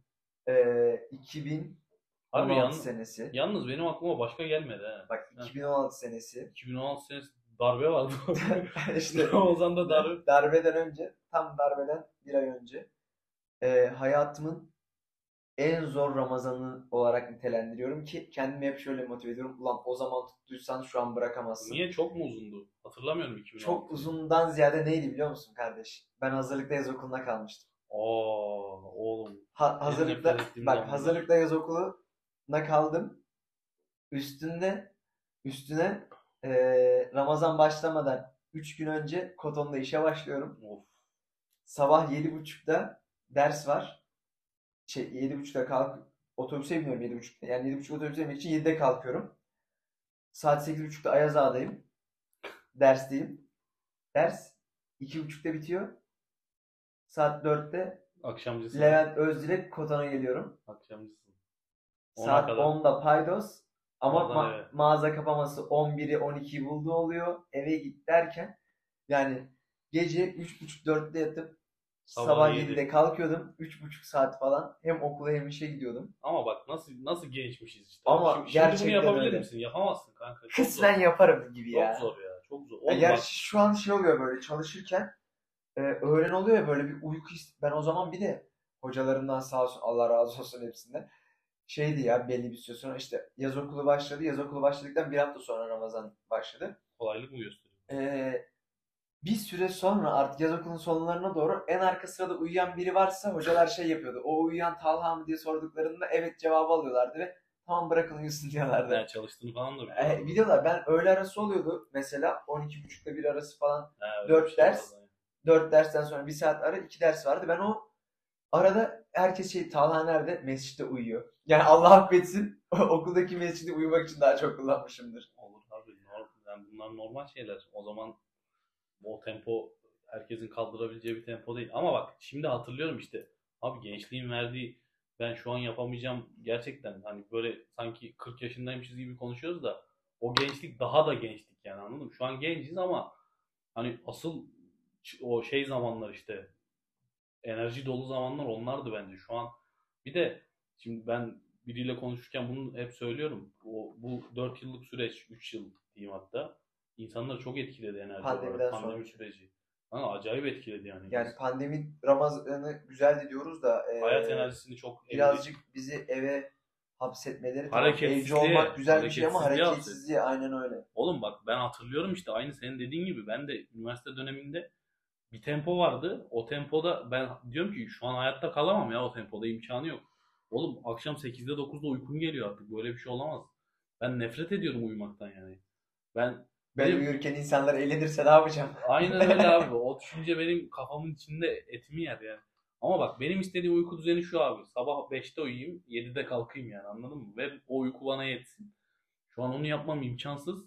Speaker 1: Ee, 2016
Speaker 2: Abi yalnız,
Speaker 1: senesi.
Speaker 2: yalnız benim aklıma başka gelmedi ha.
Speaker 1: Bak
Speaker 2: Heh.
Speaker 1: 2016 senesi.
Speaker 2: 2016 senesi darbe vardı.
Speaker 1: işte
Speaker 2: Ramazan'da darbe.
Speaker 1: darbeden önce, tam darbeden bir ay önce e, hayatımın en zor Ramazanı olarak nitelendiriyorum ki kendimi hep şöyle motive ediyorum. Ulan o zaman tuttuysan şu an bırakamazsın.
Speaker 2: Niye çok mu uzundu? Hatırlamıyorum 2016.
Speaker 1: Çok uzundan ziyade neydi biliyor musun kardeş? Ben hazırlıkta yaz okuluna kalmıştım.
Speaker 2: Aa oğlum.
Speaker 1: Ha, hazırlıkta bak hazırlıkta yaz okuluna kaldım. Üstünde üstüne e, Ramazan başlamadan 3 gün önce Koton'da işe başlıyorum.
Speaker 2: Of.
Speaker 1: Sabah 7.30'da ders var. Şey 7.30'da kalk otobüse biniyorum 7.30'da. Yani 7.30 otobüse binmek için 7'de kalkıyorum. Saat 8.30'da Ayaz Ağa'dayım. Dersteyim. Ders 2.30'da bitiyor. Saat 4'te
Speaker 2: Akşamcısın.
Speaker 1: Levent Özdilek Koton'a geliyorum.
Speaker 2: Akşamcısın. Ona
Speaker 1: Saat
Speaker 2: kadar.
Speaker 1: 10'da paydos. Ama ma-
Speaker 2: eve.
Speaker 1: mağaza kapaması 11'i 12'yi buldu oluyor. Eve git derken yani gece 3.30-4'te yatıp
Speaker 2: Sabah
Speaker 1: sabah,
Speaker 2: yedi.
Speaker 1: 7'de kalkıyordum. 3.5 saat falan. Hem okula hem işe gidiyordum.
Speaker 2: Ama bak nasıl nasıl gençmişiz işte.
Speaker 1: Ama
Speaker 2: şimdi, şimdi
Speaker 1: gerçekten
Speaker 2: bunu yapabilir
Speaker 1: öyle.
Speaker 2: misin? Yapamazsın kanka. Çok
Speaker 1: Kısmen
Speaker 2: zor.
Speaker 1: yaparım gibi
Speaker 2: Çok
Speaker 1: ya.
Speaker 2: zor ya. Çok zor.
Speaker 1: Ya
Speaker 2: Oğlum bak,
Speaker 1: gerçi şu an şey oluyor böyle çalışırken e, öğlen oluyor ya böyle bir uyku Ben o zaman bir de hocalarımdan sağ olsun Allah razı olsun hepsinden. Şeydi ya belli bir süre sonra işte yaz okulu başladı. Yaz okulu başladıktan bir hafta sonra Ramazan başladı.
Speaker 2: kolaylık mı gösteriyor?
Speaker 1: Ee, bir süre sonra artık yaz okulun sonlarına doğru en arka sırada uyuyan biri varsa hocalar şey yapıyordu. O uyuyan Talha mı diye sorduklarında evet cevabı alıyorlardı ve tamam bırakın uyusun diyorlardı.
Speaker 2: Ne çalıştığını falan da
Speaker 1: Ee,
Speaker 2: biliyorum.
Speaker 1: biliyorlar ben öğle arası oluyordu mesela 12.30'da bir arası falan dört
Speaker 2: bir şey
Speaker 1: ders.
Speaker 2: var yani.
Speaker 1: 4 dersten sonra bir saat ara 2 ders vardı. Ben o arada herkes şey Talha nerede? Mescitte uyuyor. Yani Allah affetsin okuldaki mescidi uyumak için daha çok kullanmışımdır.
Speaker 2: Olur abi. Normal, yani bunlar normal şeyler. O zaman o tempo herkesin kaldırabileceği bir tempo değil. Ama bak şimdi hatırlıyorum işte. Abi gençliğin verdiği ben şu an yapamayacağım gerçekten hani böyle sanki 40 yaşındaymışız gibi konuşuyoruz da o gençlik daha da gençlik yani anladın mı? Şu an genciz ama hani asıl o şey zamanlar işte enerji dolu zamanlar onlardı bence. Şu an bir de şimdi ben biriyle konuşurken bunu hep söylüyorum. O, bu 4 yıllık süreç, 3 yıl diyeyim hatta insanları çok etkiledi enerji
Speaker 1: Pandemiden
Speaker 2: olarak. Pandemi
Speaker 1: sonra.
Speaker 2: süreci. Ha, acayip etkiledi yani.
Speaker 1: Yani pandemi Ramazan'ı güzeldi diyoruz da e,
Speaker 2: Hayat enerjisini çok
Speaker 1: birazcık bizi eve hapsetmeleri.
Speaker 2: Hareketsizliğe,
Speaker 1: olmak güzel bir şey ama
Speaker 2: hareketsizliğe
Speaker 1: aynen öyle.
Speaker 2: Oğlum bak ben hatırlıyorum işte aynı senin dediğin gibi ben de üniversite döneminde bir tempo vardı. O tempoda ben diyorum ki şu an hayatta kalamam ya o tempoda imkanı yok. Oğlum akşam 8'de 9'da uykun geliyor artık. Böyle bir şey olamaz. Ben nefret ediyorum uyumaktan yani. Ben
Speaker 1: Ben
Speaker 2: Benim-
Speaker 1: uyurken insanlar eğlenirse ne yapacağım?
Speaker 2: aynen öyle abi. O düşünce benim kafamın içinde etimi yer yani. Ama bak benim istediğim uyku düzeni şu abi. Sabah 5'te uyuyayım, 7'de kalkayım yani anladın mı? Ve o uyku bana yetsin. Şu an onu yapmam imkansız.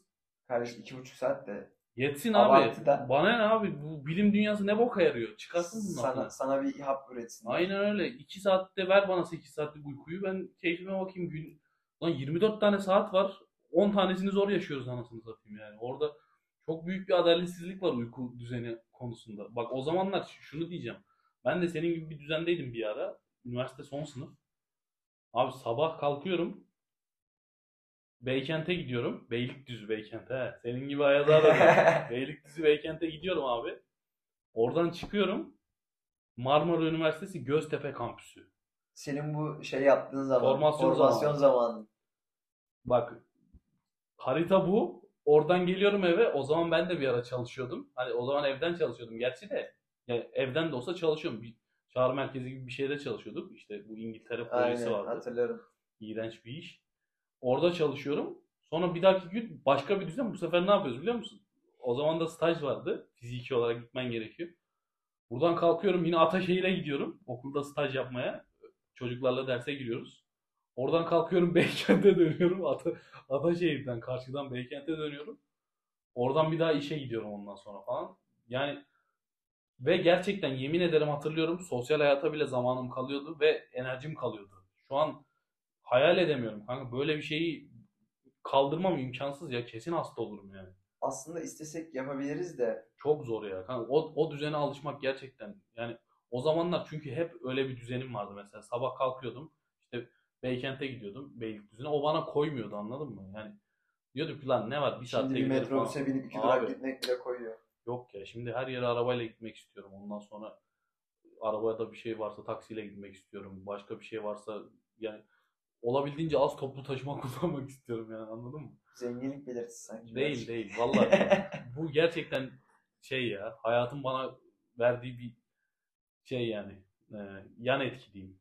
Speaker 1: Kardeşim iki buçuk saat de
Speaker 2: Yetsin
Speaker 1: Abartı
Speaker 2: abi. Bana ne abi? Bu bilim dünyası ne boka yarıyor? Çıkarsın bunun
Speaker 1: sana, sana bir hap üretsin.
Speaker 2: Aynen öyle. 2 saatte ver bana 8 saatlik uykuyu. Ben keyfime bakayım. Gün... Lan 24 tane saat var. 10 tanesini zor yaşıyoruz anasını satayım yani. Orada çok büyük bir adaletsizlik var uyku düzeni konusunda. Bak o zamanlar şunu diyeceğim. Ben de senin gibi bir düzendeydim bir ara. Üniversite son sınıf. Abi sabah kalkıyorum. Beykent'e gidiyorum. Beylikdüzü Beykent he. Senin gibi ayağa da Beylikdüzü Beykent'e gidiyorum abi. Oradan çıkıyorum. Marmara Üniversitesi Göztepe kampüsü.
Speaker 1: Senin bu şey yaptığın zaman
Speaker 2: Formasyon
Speaker 1: formasyon zamanı.
Speaker 2: bak harita bu. Oradan geliyorum eve. O zaman ben de bir ara çalışıyordum. Hani o zaman evden çalışıyordum gerçi de. Yani evden de olsa çalışıyorum. Bir çağrı merkezi gibi bir şeyde çalışıyorduk. İşte bu İngiltere projesi
Speaker 1: Aynen
Speaker 2: vardı.
Speaker 1: hatırlıyorum.
Speaker 2: İğrenç bir iş. Orada çalışıyorum. Sonra bir dahaki gün başka bir düzen. Bu sefer ne yapıyoruz biliyor musun? O zaman da staj vardı. Fiziki olarak gitmen gerekiyor. Buradan kalkıyorum yine Ataşehir'e gidiyorum. Okulda staj yapmaya. Çocuklarla derse giriyoruz. Oradan kalkıyorum Beykent'e dönüyorum. Ata, Ataşehir'den karşıdan Beykent'e dönüyorum. Oradan bir daha işe gidiyorum ondan sonra falan. Yani ve gerçekten yemin ederim hatırlıyorum sosyal hayata bile zamanım kalıyordu ve enerjim kalıyordu. Şu an hayal edemiyorum kanka böyle bir şeyi kaldırmam imkansız ya kesin hasta olurum yani.
Speaker 1: Aslında istesek yapabiliriz de
Speaker 2: Çok zor ya kanka o, o düzene alışmak gerçekten yani o zamanlar çünkü hep öyle bir düzenim vardı mesela sabah kalkıyordum işte Beykent'e gidiyordum Beylikdüzü'ne o bana koymuyordu anladın mı? Yani diyordum ki lan ne var bir saatte
Speaker 1: şimdi
Speaker 2: giderim
Speaker 1: metrobüse binip iki
Speaker 2: Abi,
Speaker 1: durak gitmek bile koyuyor.
Speaker 2: Yok ya şimdi her yere arabayla gitmek istiyorum. Ondan sonra arabada bir şey varsa taksiyle gitmek istiyorum. Başka bir şey varsa yani olabildiğince az toplu taşıma kullanmak istiyorum yani anladın mı?
Speaker 1: Zenginlik belirtisi sanki.
Speaker 2: Değil
Speaker 1: birazcık.
Speaker 2: değil vallahi. Bu gerçekten şey ya hayatın bana verdiği bir şey yani e, yan etki diyeyim.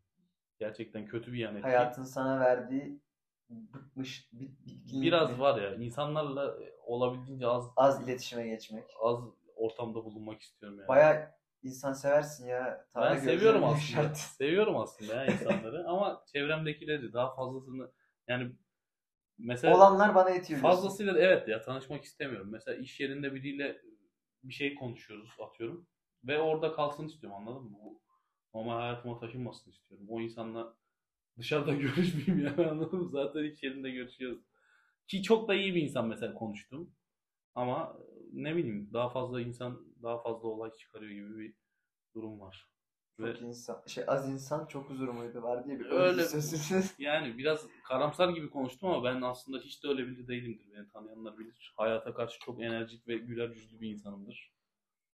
Speaker 2: Gerçekten kötü bir yan etki.
Speaker 1: Hayatın sana verdiği bıkmış, bit, bitkinlik
Speaker 2: Biraz var ya insanlarla olabildiğince az
Speaker 1: Az iletişime geçmek.
Speaker 2: az ortamda bulunmak istiyorum yani.
Speaker 1: Baya insan seversin ya.
Speaker 2: Ben
Speaker 1: Tarih
Speaker 2: seviyorum aslında.
Speaker 1: yaşarttı.
Speaker 2: Seviyorum aslında ya insanları ama çevremdekileri daha fazlasını yani mesela
Speaker 1: Olanlar bana yetiyor.
Speaker 2: fazlasıyla evet ya tanışmak istemiyorum. Mesela iş yerinde biriyle bir şey konuşuyoruz atıyorum ve orada kalsın istiyorum anladın mı? Bu normal hayatıma taşınmasın istiyorum. O insanla dışarıda görüşmeyeyim yani anladın mı? Zaten iş yerinde görüşüyoruz. Ki çok da iyi bir insan mesela konuştum. Ama ne bileyim daha fazla insan daha fazla olay çıkarıyor gibi bir durum var. Ve
Speaker 1: Çok insan, şey az insan çok huzur muydu var diye bir
Speaker 2: öyle
Speaker 1: sözsüz.
Speaker 2: yani biraz karamsar gibi konuştum ama ben aslında hiç de öyle biri değilimdir. Beni tanıyanlar bilir. Hayata karşı çok enerjik ve güler yüzlü bir insanımdır.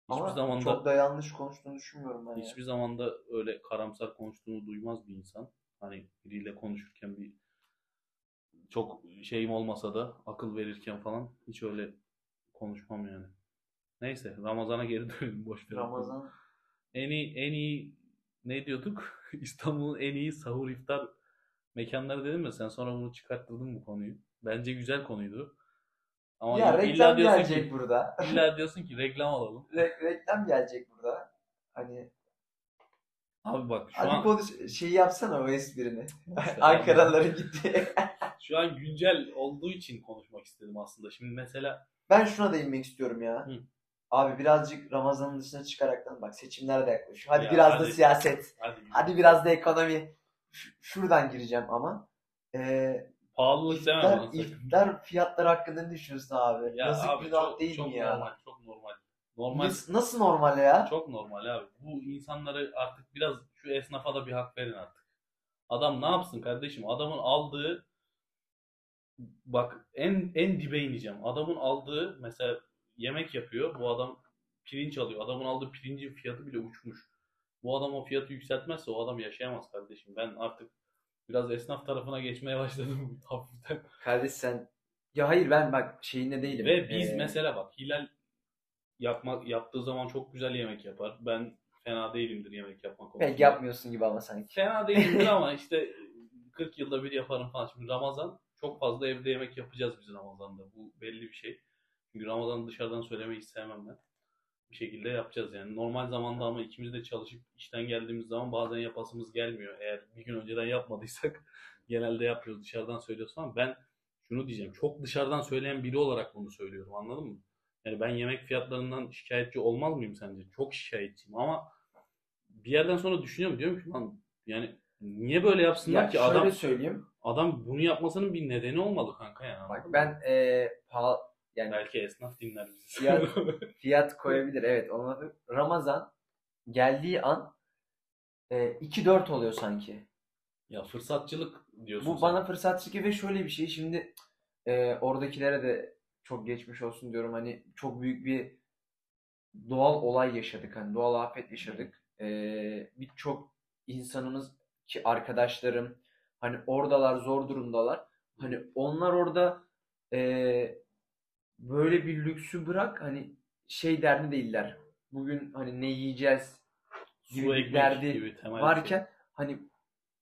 Speaker 2: Hiçbir
Speaker 1: Ama
Speaker 2: zaman
Speaker 1: çok
Speaker 2: da
Speaker 1: yanlış konuştuğunu düşünmüyorum ben
Speaker 2: hiçbir zaman da öyle karamsar konuştuğunu duymaz bir insan. Hani biriyle konuşurken bir çok şeyim olmasa da akıl verirken falan hiç öyle konuşmam yani. Neyse Ramazan'a geri dönelim boş ver.
Speaker 1: Ramazan
Speaker 2: En iyi, en iyi ne diyorduk? İstanbul'un en iyi sahur iftar mekanları dedim ya sen sonra bunu çıkarttırdın bu konuyu. Bence güzel konuydu. Ama
Speaker 1: ya reklam gelecek
Speaker 2: ki
Speaker 1: burada.
Speaker 2: illa diyorsun ki reklam alalım.
Speaker 1: Re- reklam gelecek burada. Hani
Speaker 2: Abi bak şu
Speaker 1: hadi
Speaker 2: an
Speaker 1: konuş şey yapsana o esprini.
Speaker 2: İşte
Speaker 1: Ankaralıların gitti.
Speaker 2: şu an güncel olduğu için konuşmak istedim aslında. Şimdi mesela
Speaker 1: ben şuna değinmek istiyorum ya.
Speaker 2: Hı.
Speaker 1: Abi birazcık Ramazan'ın dışına çıkaraktan bak seçimler de yaklaşıyor. Hadi
Speaker 2: Ya
Speaker 1: biraz da
Speaker 2: hadi.
Speaker 1: siyaset.
Speaker 2: hadi
Speaker 1: Hadi biraz da ekonomi. Ş- şuradan gireceğim ama. Ee,
Speaker 2: pahalılık demem
Speaker 1: iftar,
Speaker 2: sakın.
Speaker 1: iftar fiyatları hakkında ne düşünüyorsun abi?
Speaker 2: Ya
Speaker 1: Yazık
Speaker 2: abi
Speaker 1: günah
Speaker 2: çok,
Speaker 1: değil
Speaker 2: çok
Speaker 1: mi ya?
Speaker 2: normal, çok normal. Normal
Speaker 1: Nasıl, nasıl normal ya?
Speaker 2: Çok normal abi. Bu insanları artık biraz şu esnafa da bir hak verin artık. Adam ne yapsın kardeşim? Adamın aldığı bak en en dibe ineceğim. Adamın aldığı mesela yemek yapıyor. Bu adam pirinç alıyor. Adamın aldığı pirincin fiyatı bile uçmuş. Bu adam o fiyatı yükseltmezse o adam yaşayamaz kardeşim. Ben artık biraz esnaf tarafına geçmeye başladım hafiften.
Speaker 1: Kardeş sen ya hayır ben bak şeyinde değilim.
Speaker 2: Ve biz
Speaker 1: Ee,
Speaker 2: mesela bak Hilal yapmak yaptığı zaman çok güzel yemek yapar. Ben fena değilimdir yemek yapmak konusunda.
Speaker 1: pek yapmıyorsun gibi ama sanki.
Speaker 2: Fena değilimdir ama işte 40 yılda bir yaparım falan. Şimdi Ramazan çok fazla evde yemek yapacağız biz Ramazan'da. Bu belli bir şey. Çünkü Ramazan'ı dışarıdan söylemeyi sevmem ben. Bir şekilde yapacağız yani. Normal zamanda ama ikimiz de çalışıp işten geldiğimiz zaman bazen yapasımız gelmiyor. Eğer bir gün önceden yapmadıysak genelde yapıyoruz. Dışarıdan söylüyoruz ama ben şunu diyeceğim. Çok dışarıdan söyleyen biri olarak bunu söylüyorum. Anladın mı? Yani ben yemek fiyatlarından şikayetçi olmaz mıyım sence? Çok şikayetçiyim ama bir yerden sonra düşünüyorum diyorum ki lan yani niye böyle yapsınlar
Speaker 1: Ya
Speaker 2: ki
Speaker 1: şöyle
Speaker 2: adam
Speaker 1: söyleyeyim.
Speaker 2: adam bunu yapmasının bir nedeni olmalı kanka ya.
Speaker 1: Bak ben ee, pahalı yani
Speaker 2: belki esnaf dinler bizi.
Speaker 1: Fiyat- fiyat koyabilir evet. Ona Ramazan geldiği an e, 2-4 oluyor sanki.
Speaker 2: ya fırsatçılık diyorsun.
Speaker 1: Bu
Speaker 2: sen.
Speaker 1: bana fırsatçı gibi ve şöyle bir şey. Şimdi e, oradakilere de çok geçmiş olsun diyorum. Hani çok büyük bir doğal olay yaşadık. Hani doğal afet yaşadık. E, Birçok insanımız ki arkadaşlarım hani oradalar zor durumdalar. Hani onlar orada eee, böyle bir lüksü bırak hani şey derdi değiller. Bugün hani ne yiyeceğiz gibi bir derdi
Speaker 2: gibi bir şey.
Speaker 1: varken hani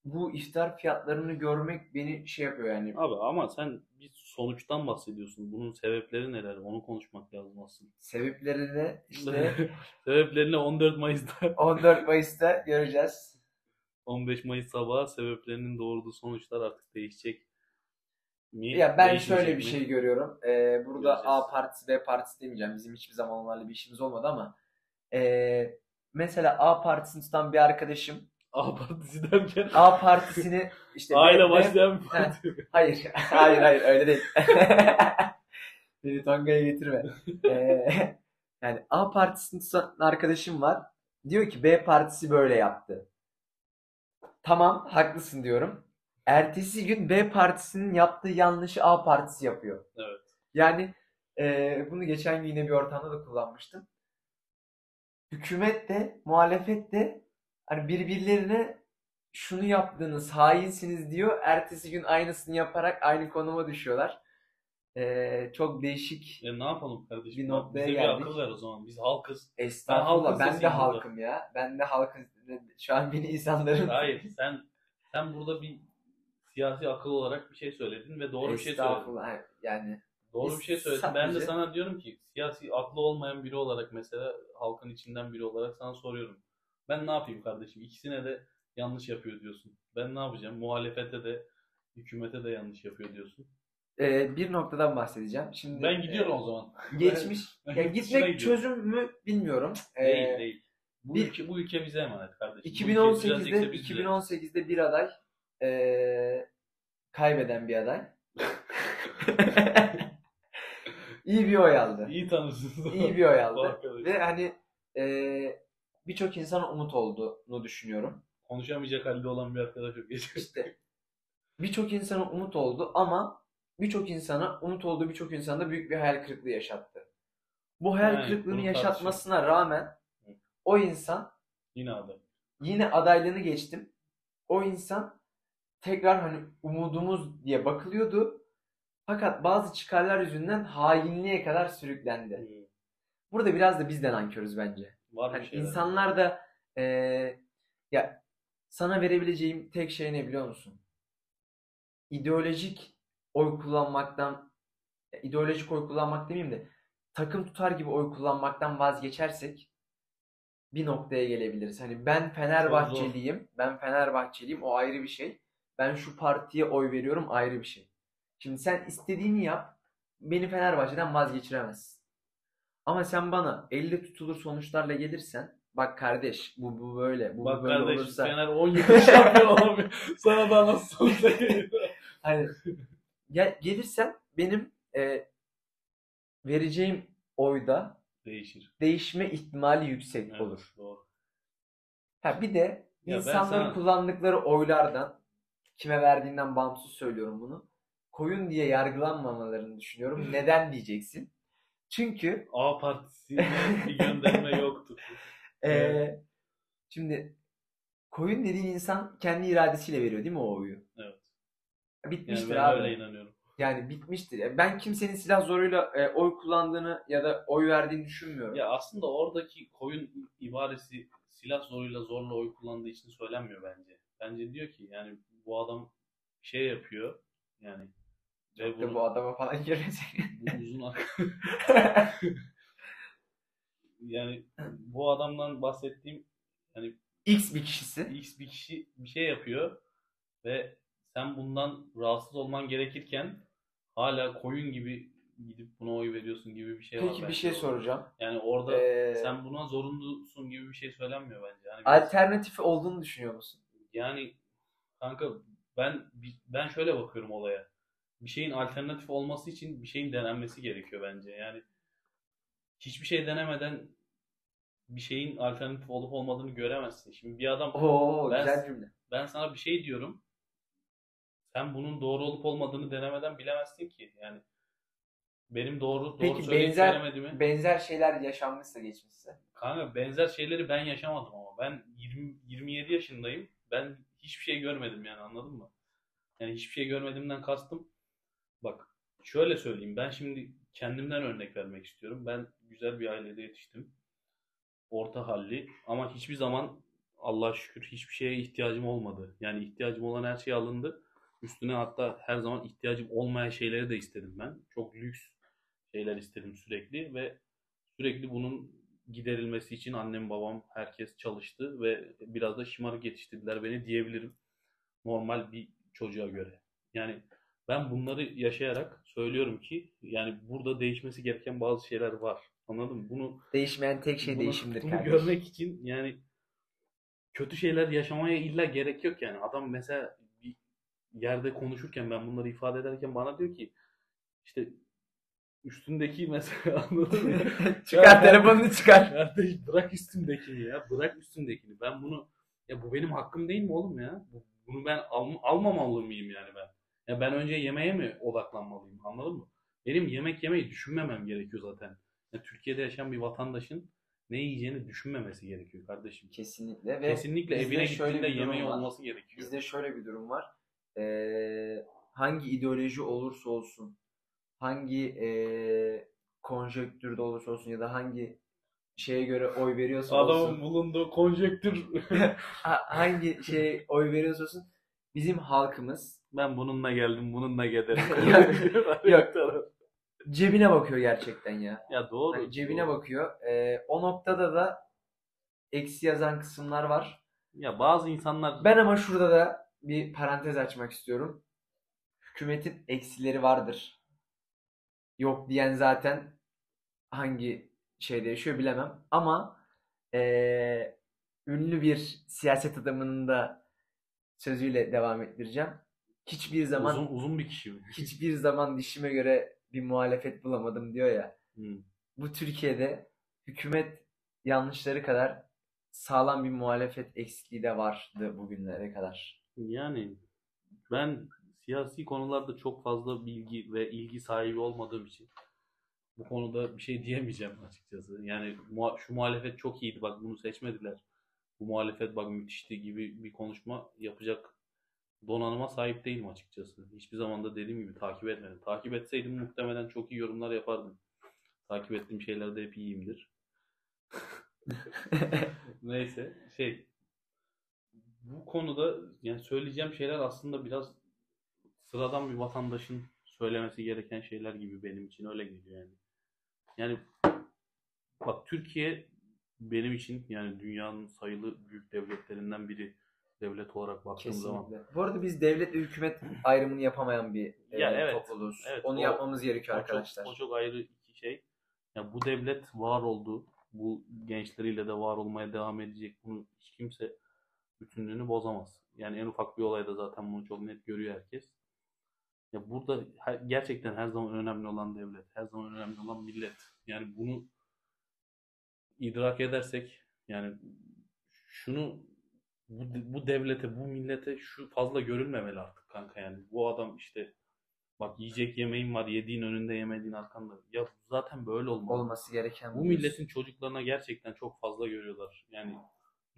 Speaker 1: bu iftar fiyatlarını görmek beni şey yapıyor yani.
Speaker 2: Abi ama sen bir sonuçtan bahsediyorsun. Bunun sebepleri neler? Onu konuşmak lazım aslında.
Speaker 1: Sebepleri de işte
Speaker 2: Sebeplerini 14 Mayıs'ta
Speaker 1: 14 Mayıs'ta göreceğiz.
Speaker 2: 15 Mayıs sabahı sebeplerinin doğurduğu sonuçlar artık değişecek mi?
Speaker 1: Ya ben şöyle bir
Speaker 2: mi?
Speaker 1: şey görüyorum. Ee, burada
Speaker 2: Göreceğiz.
Speaker 1: A partisi B partisi demeyeceğim. Bizim hiçbir zaman onlarla bir işimiz olmadı ama ee, mesela A partisini tutan bir arkadaşım
Speaker 2: A partisi derken
Speaker 1: A partisini işte
Speaker 2: aile
Speaker 1: B- B-
Speaker 2: başlayan bir parti.
Speaker 1: Hayır, hayır, hayır öyle değil. Beni Tonga'ya getirme. Ee, yani A partisini tutan arkadaşım var. Diyor ki B partisi böyle yaptı. Tamam, haklısın diyorum. Ertesi gün B partisinin yaptığı yanlışı A partisi yapıyor.
Speaker 2: Evet.
Speaker 1: Yani e, bunu geçen gün yine bir ortamda da kullanmıştım. Hükümet de, muhalefet de hani birbirlerine şunu yaptınız, hainsiniz diyor. Ertesi gün aynısını yaparak aynı konuma düşüyorlar. E, çok değişik.
Speaker 2: E ne yapalım kardeşim?
Speaker 1: Bir noktaya
Speaker 2: Bize
Speaker 1: geldik.
Speaker 2: bir akıl ver o zaman. Biz halkız.
Speaker 1: Estağfurullah.
Speaker 2: halkın
Speaker 1: Ben de
Speaker 2: sesiyim burada.
Speaker 1: halkım ya. Ben de halkın. Şu an beni insanların.
Speaker 2: Hayır sen sen burada bir siyasi akıl olarak bir şey söyledin ve doğru bir şey söyledin.
Speaker 1: Estağfurullah. Yani
Speaker 2: Doğru bir şey söyledin. Ben de
Speaker 1: Sadece-
Speaker 2: sana diyorum ki siyasi aklı olmayan biri olarak mesela halkın içinden biri olarak sana soruyorum. Ben ne yapayım kardeşim? İkisine de yanlış yapıyor diyorsun. Ben ne yapacağım? Muhalefete de hükümete de yanlış yapıyor diyorsun.
Speaker 1: e, bir noktadan bahsedeceğim. Şimdi
Speaker 2: Ben gidiyorum
Speaker 1: e,
Speaker 2: o zaman.
Speaker 1: Geçmiş.
Speaker 2: Ben
Speaker 1: ya gitmek
Speaker 2: gidiyorum.
Speaker 1: çözüm mü bilmiyorum. E,
Speaker 2: Değil değil. Bu
Speaker 1: bir-
Speaker 2: ülke bu ülke bize emanet kardeşim. Bu ülke
Speaker 1: 2018'de
Speaker 2: düzelecekse biz düzeliriz.
Speaker 1: 2018'de bir aday e, kaybeden bir aday. İyi bir oy aldı.
Speaker 2: İyi tanırsınız.
Speaker 1: İyi bir oy aldı. Ve hani e, birçok insana umut olduğunu düşünüyorum.
Speaker 2: Konuşamayacak halde olan bir arkadaş yok.
Speaker 1: İşte birçok insana umut oldu ama birçok insana umut olduğu birçok insanda büyük bir hayal kırıklığı yaşattı. Bu hayal
Speaker 2: Yani
Speaker 1: kırıklığını yaşatmasına rağmen o insan
Speaker 2: Yine adam.
Speaker 1: yine adaylığını geçtim. O insan tekrar hani umudumuz diye bakılıyordu. Fakat bazı çıkarlar yüzünden hainliğe kadar sürüklendi. Burada biraz da bizden nankörüz bence.
Speaker 2: Var
Speaker 1: Hani
Speaker 2: şeyler.
Speaker 1: insanlar da eee, ya sana verebileceğim tek şey ne biliyor musun? İdeolojik oy kullanmaktan ideolojik oy kullanmak demeyeyim de takım tutar gibi oy kullanmaktan vazgeçersek bir noktaya gelebiliriz. Hani ben Fenerbahçeliyim. Ben Fenerbahçeliyim. O ayrı bir şey. Ben şu partiye oy veriyorum ayrı bir şey. Şimdi sen istediğini yap. Beni Fenerbahçe'den vazgeçiremezsin. Ama sen bana elle tutulur sonuçlarla gelirsen bak kardeş bu bu böyle bu
Speaker 2: Bak
Speaker 1: böyle
Speaker 2: kardeş
Speaker 1: olursa
Speaker 2: Fener 10 yıldır şampiyon olamıyor. Sana daha nasıl sonuçta
Speaker 1: hani gel, gelirsen benim e, vereceğim oyda
Speaker 2: Değişir.
Speaker 1: değişme ihtimali yüksek
Speaker 2: Evet,
Speaker 1: olur.
Speaker 2: Doğru.
Speaker 1: Ha bir de
Speaker 2: Ya
Speaker 1: insanların
Speaker 2: sana-
Speaker 1: kullandıkları oylardan kime verdiğinden bağımsız söylüyorum bunu. Koyun diye yargılanmamalarını düşünüyorum. Neden diyeceksin? Çünkü
Speaker 2: A partisi bir gönderme yoktu.
Speaker 1: e,
Speaker 2: Evet.
Speaker 1: şimdi koyun dediğin insan kendi iradesiyle veriyor değil mi o oyu?
Speaker 2: Evet. Yani
Speaker 1: Bitmiştir
Speaker 2: ben
Speaker 1: abi.
Speaker 2: öyle inanıyorum.
Speaker 1: Yani bitmiştir. Ben kimsenin silah zoruyla e, oy kullandığını ya da oy verdiğini düşünmüyorum.
Speaker 2: Ya aslında oradaki koyun ibaresi silah zoruyla zorla oy kullandığı için söylenmiyor bence. Bence diyor ki yani bu adam şey yapıyor yani ve
Speaker 1: Çok bu adama falan girecek.
Speaker 2: bu uzun ak- yani bu adamdan bahsettiğim yani
Speaker 1: X bir kişisi.
Speaker 2: X bir kişi bir şey yapıyor ve sen bundan rahatsız olman gerekirken hala koyun gibi gidip buna oy veriyorsun gibi bir şey var
Speaker 1: Peki bir şey soracağım.
Speaker 2: Yani orada
Speaker 1: Ee,
Speaker 2: sen buna zorunlusun gibi bir şey söylenmiyor bence. Yani biraz-
Speaker 1: alternatifi olduğunu düşünüyor musun?
Speaker 2: yani kanka ben ben şöyle bakıyorum olaya. Bir şeyin alternatif olması için bir şeyin denenmesi gerekiyor bence. Yani hiçbir şey denemeden bir şeyin alternatif olup olmadığını göremezsin. Şimdi bir adam
Speaker 1: Oo
Speaker 2: Ben-
Speaker 1: güzel cümle.
Speaker 2: ben sana bir şey diyorum. Sen bunun doğru olup olmadığını denemeden bilemezsin ki. Yani benim doğru doğru
Speaker 1: Peki
Speaker 2: söyleyip
Speaker 1: benzer
Speaker 2: söylemediğimi
Speaker 1: benzer şeyler yaşanmışsa geçmişse.
Speaker 2: Kanka benzer şeyleri ben yaşamadım ama ben 20 27 yaşındayım. Ben hiçbir şey görmedim yani anladın mı? Yani hiçbir şey görmediğimden kastım Bak şöyle söyleyeyim. Ben şimdi kendimden örnek vermek istiyorum. Ben güzel bir ailede yetiştim. Orta halli ama hiçbir zaman Allah'a şükür hiçbir şeye ihtiyacım olmadı. Yani ihtiyacım olan her şey alındı. Üstüne hatta her zaman ihtiyacım olmayan şeyleri de istedim ben. Çok lüks şeyler istedim sürekli ve sürekli bunun giderilmesi için annem babam herkes çalıştı ve biraz da şımarık yetiştirdiler beni diyebilirim. Normal bir çocuğa göre. Yani ben bunları yaşayarak söylüyorum ki yani burada değişmesi gereken bazı şeyler var. Anladın mı? Bunu
Speaker 1: Değişmeyen tek şey
Speaker 2: bunu,
Speaker 1: değişimdir
Speaker 2: bunu
Speaker 1: kardeş.
Speaker 2: görmek için yani kötü şeyler yaşamaya illa gerek yok yani. Adam mesela bir yerde konuşurken ben bunları ifade ederken bana diyor ki işte üstündeki mesela anladın mı?
Speaker 1: çıkar telefonunu çıkar.
Speaker 2: Kardeş bırak üstümdekini ya. Bırak üstümdekini. Ben bunu ya bu benim hakkım değil mi oğlum ya? Bu- Bunu ben al, almamalı mıyım yani ben? Ya ben önce yemeğe mi odaklanmalıyım? Anladın mı? Benim yemek yemeyi düşünmemem gerekiyor zaten. Ya Türkiye'de yaşayan bir vatandaşın ne yiyeceğini düşünmemesi gerekiyor kardeşim.
Speaker 1: Kesinlikle ve
Speaker 2: Kesinlikle evine
Speaker 1: şöyle
Speaker 2: gittiğinde yemeği
Speaker 1: var.
Speaker 2: olması gerekiyor.
Speaker 1: Bizde şöyle bir durum var. Ee, hangi ideoloji olursa olsun, hangi ee, konjonktürde olursa olsun ya da hangi şeye göre oy veriyorsa olsun,
Speaker 2: Adamın bulunduğu konjektür.
Speaker 1: ha- hangi şeye oy veriyorsa olsun, bizim halkımız
Speaker 2: ben bununla geldim, bununla giderim.
Speaker 1: Yok. cebine bakıyor gerçekten ya.
Speaker 2: ya doğru.
Speaker 1: Hani cebine
Speaker 2: doğru.
Speaker 1: bakıyor. Ee, o noktada da eksi yazan kısımlar var.
Speaker 2: Ya bazı insanlar
Speaker 1: Ben ama şurada da bir parantez açmak istiyorum. Hükümetin eksileri vardır. Yok diyen zaten hangi şeyde yaşıyor bilemem. Ama eee, ünlü bir siyaset adamının da sözüyle devam ettireceğim. Hiçbir zaman
Speaker 2: uzun uzun bir kişi.
Speaker 1: hiçbir zaman dişime göre bir muhalefet bulamadım diyor ya.
Speaker 2: Hmm.
Speaker 1: Bu Türkiye'de hükümet yanlışları kadar sağlam bir muhalefet eksikliği de vardı bugünlere kadar.
Speaker 2: Yani ben siyasi konularda çok fazla bilgi ve ilgi sahibi olmadığım için bu konuda bir şey diyemeyeceğim açıkçası. Yani şu muhalefet çok iyiydi bak bunu seçmediler. Bu muhalefet bak müthişti gibi bir konuşma yapacak donanıma sahip değilim açıkçası. Hiçbir zaman da dediğim gibi takip etmedim. Takip etseydim muhtemelen çok iyi yorumlar yapardım. Takip ettiğim şeylerde hep iyiyimdir. Neyse şey bu konuda yani söyleyeceğim şeyler aslında biraz sıradan bir vatandaşın söylemesi gereken şeyler gibi benim için öyle geliyor yani. Yani bak Türkiye benim için yani dünyanın sayılı büyük devletlerinden biri devlet olarak baktığım zaman.
Speaker 1: Kesinlikle. Bu arada biz devlet ve hükümet ayrımını yapamayan bir e,
Speaker 2: Ya evet,
Speaker 1: topluluğuz.
Speaker 2: evet,
Speaker 1: Onu
Speaker 2: o-
Speaker 1: yapmamız gerekiyor
Speaker 2: O çok,
Speaker 1: arkadaşlar.
Speaker 2: o çok ayrı iki şey. Ya bu devlet var oldu. Bu gençleriyle de var olmaya devam edecek. Bunu hiç kimse bütünlüğünü bozamaz. Yani en ufak bir olayda zaten bunu çok net görüyor herkes. Ya burada her- gerçekten her zaman önemli olan devlet, her zaman önemli olan millet. Yani bunu idrak edersek yani şunu bu, bu devlete, bu millete şu fazla görülmemeli artık kanka yani. Bu adam işte bak yiyecek yemeğin var, yediğin önünde yemediğin arkanda. Ya zaten böyle olmalı.
Speaker 1: Olması gereken
Speaker 2: Bu milletin çocuklarına gerçekten çok fazla görüyorlar. Yani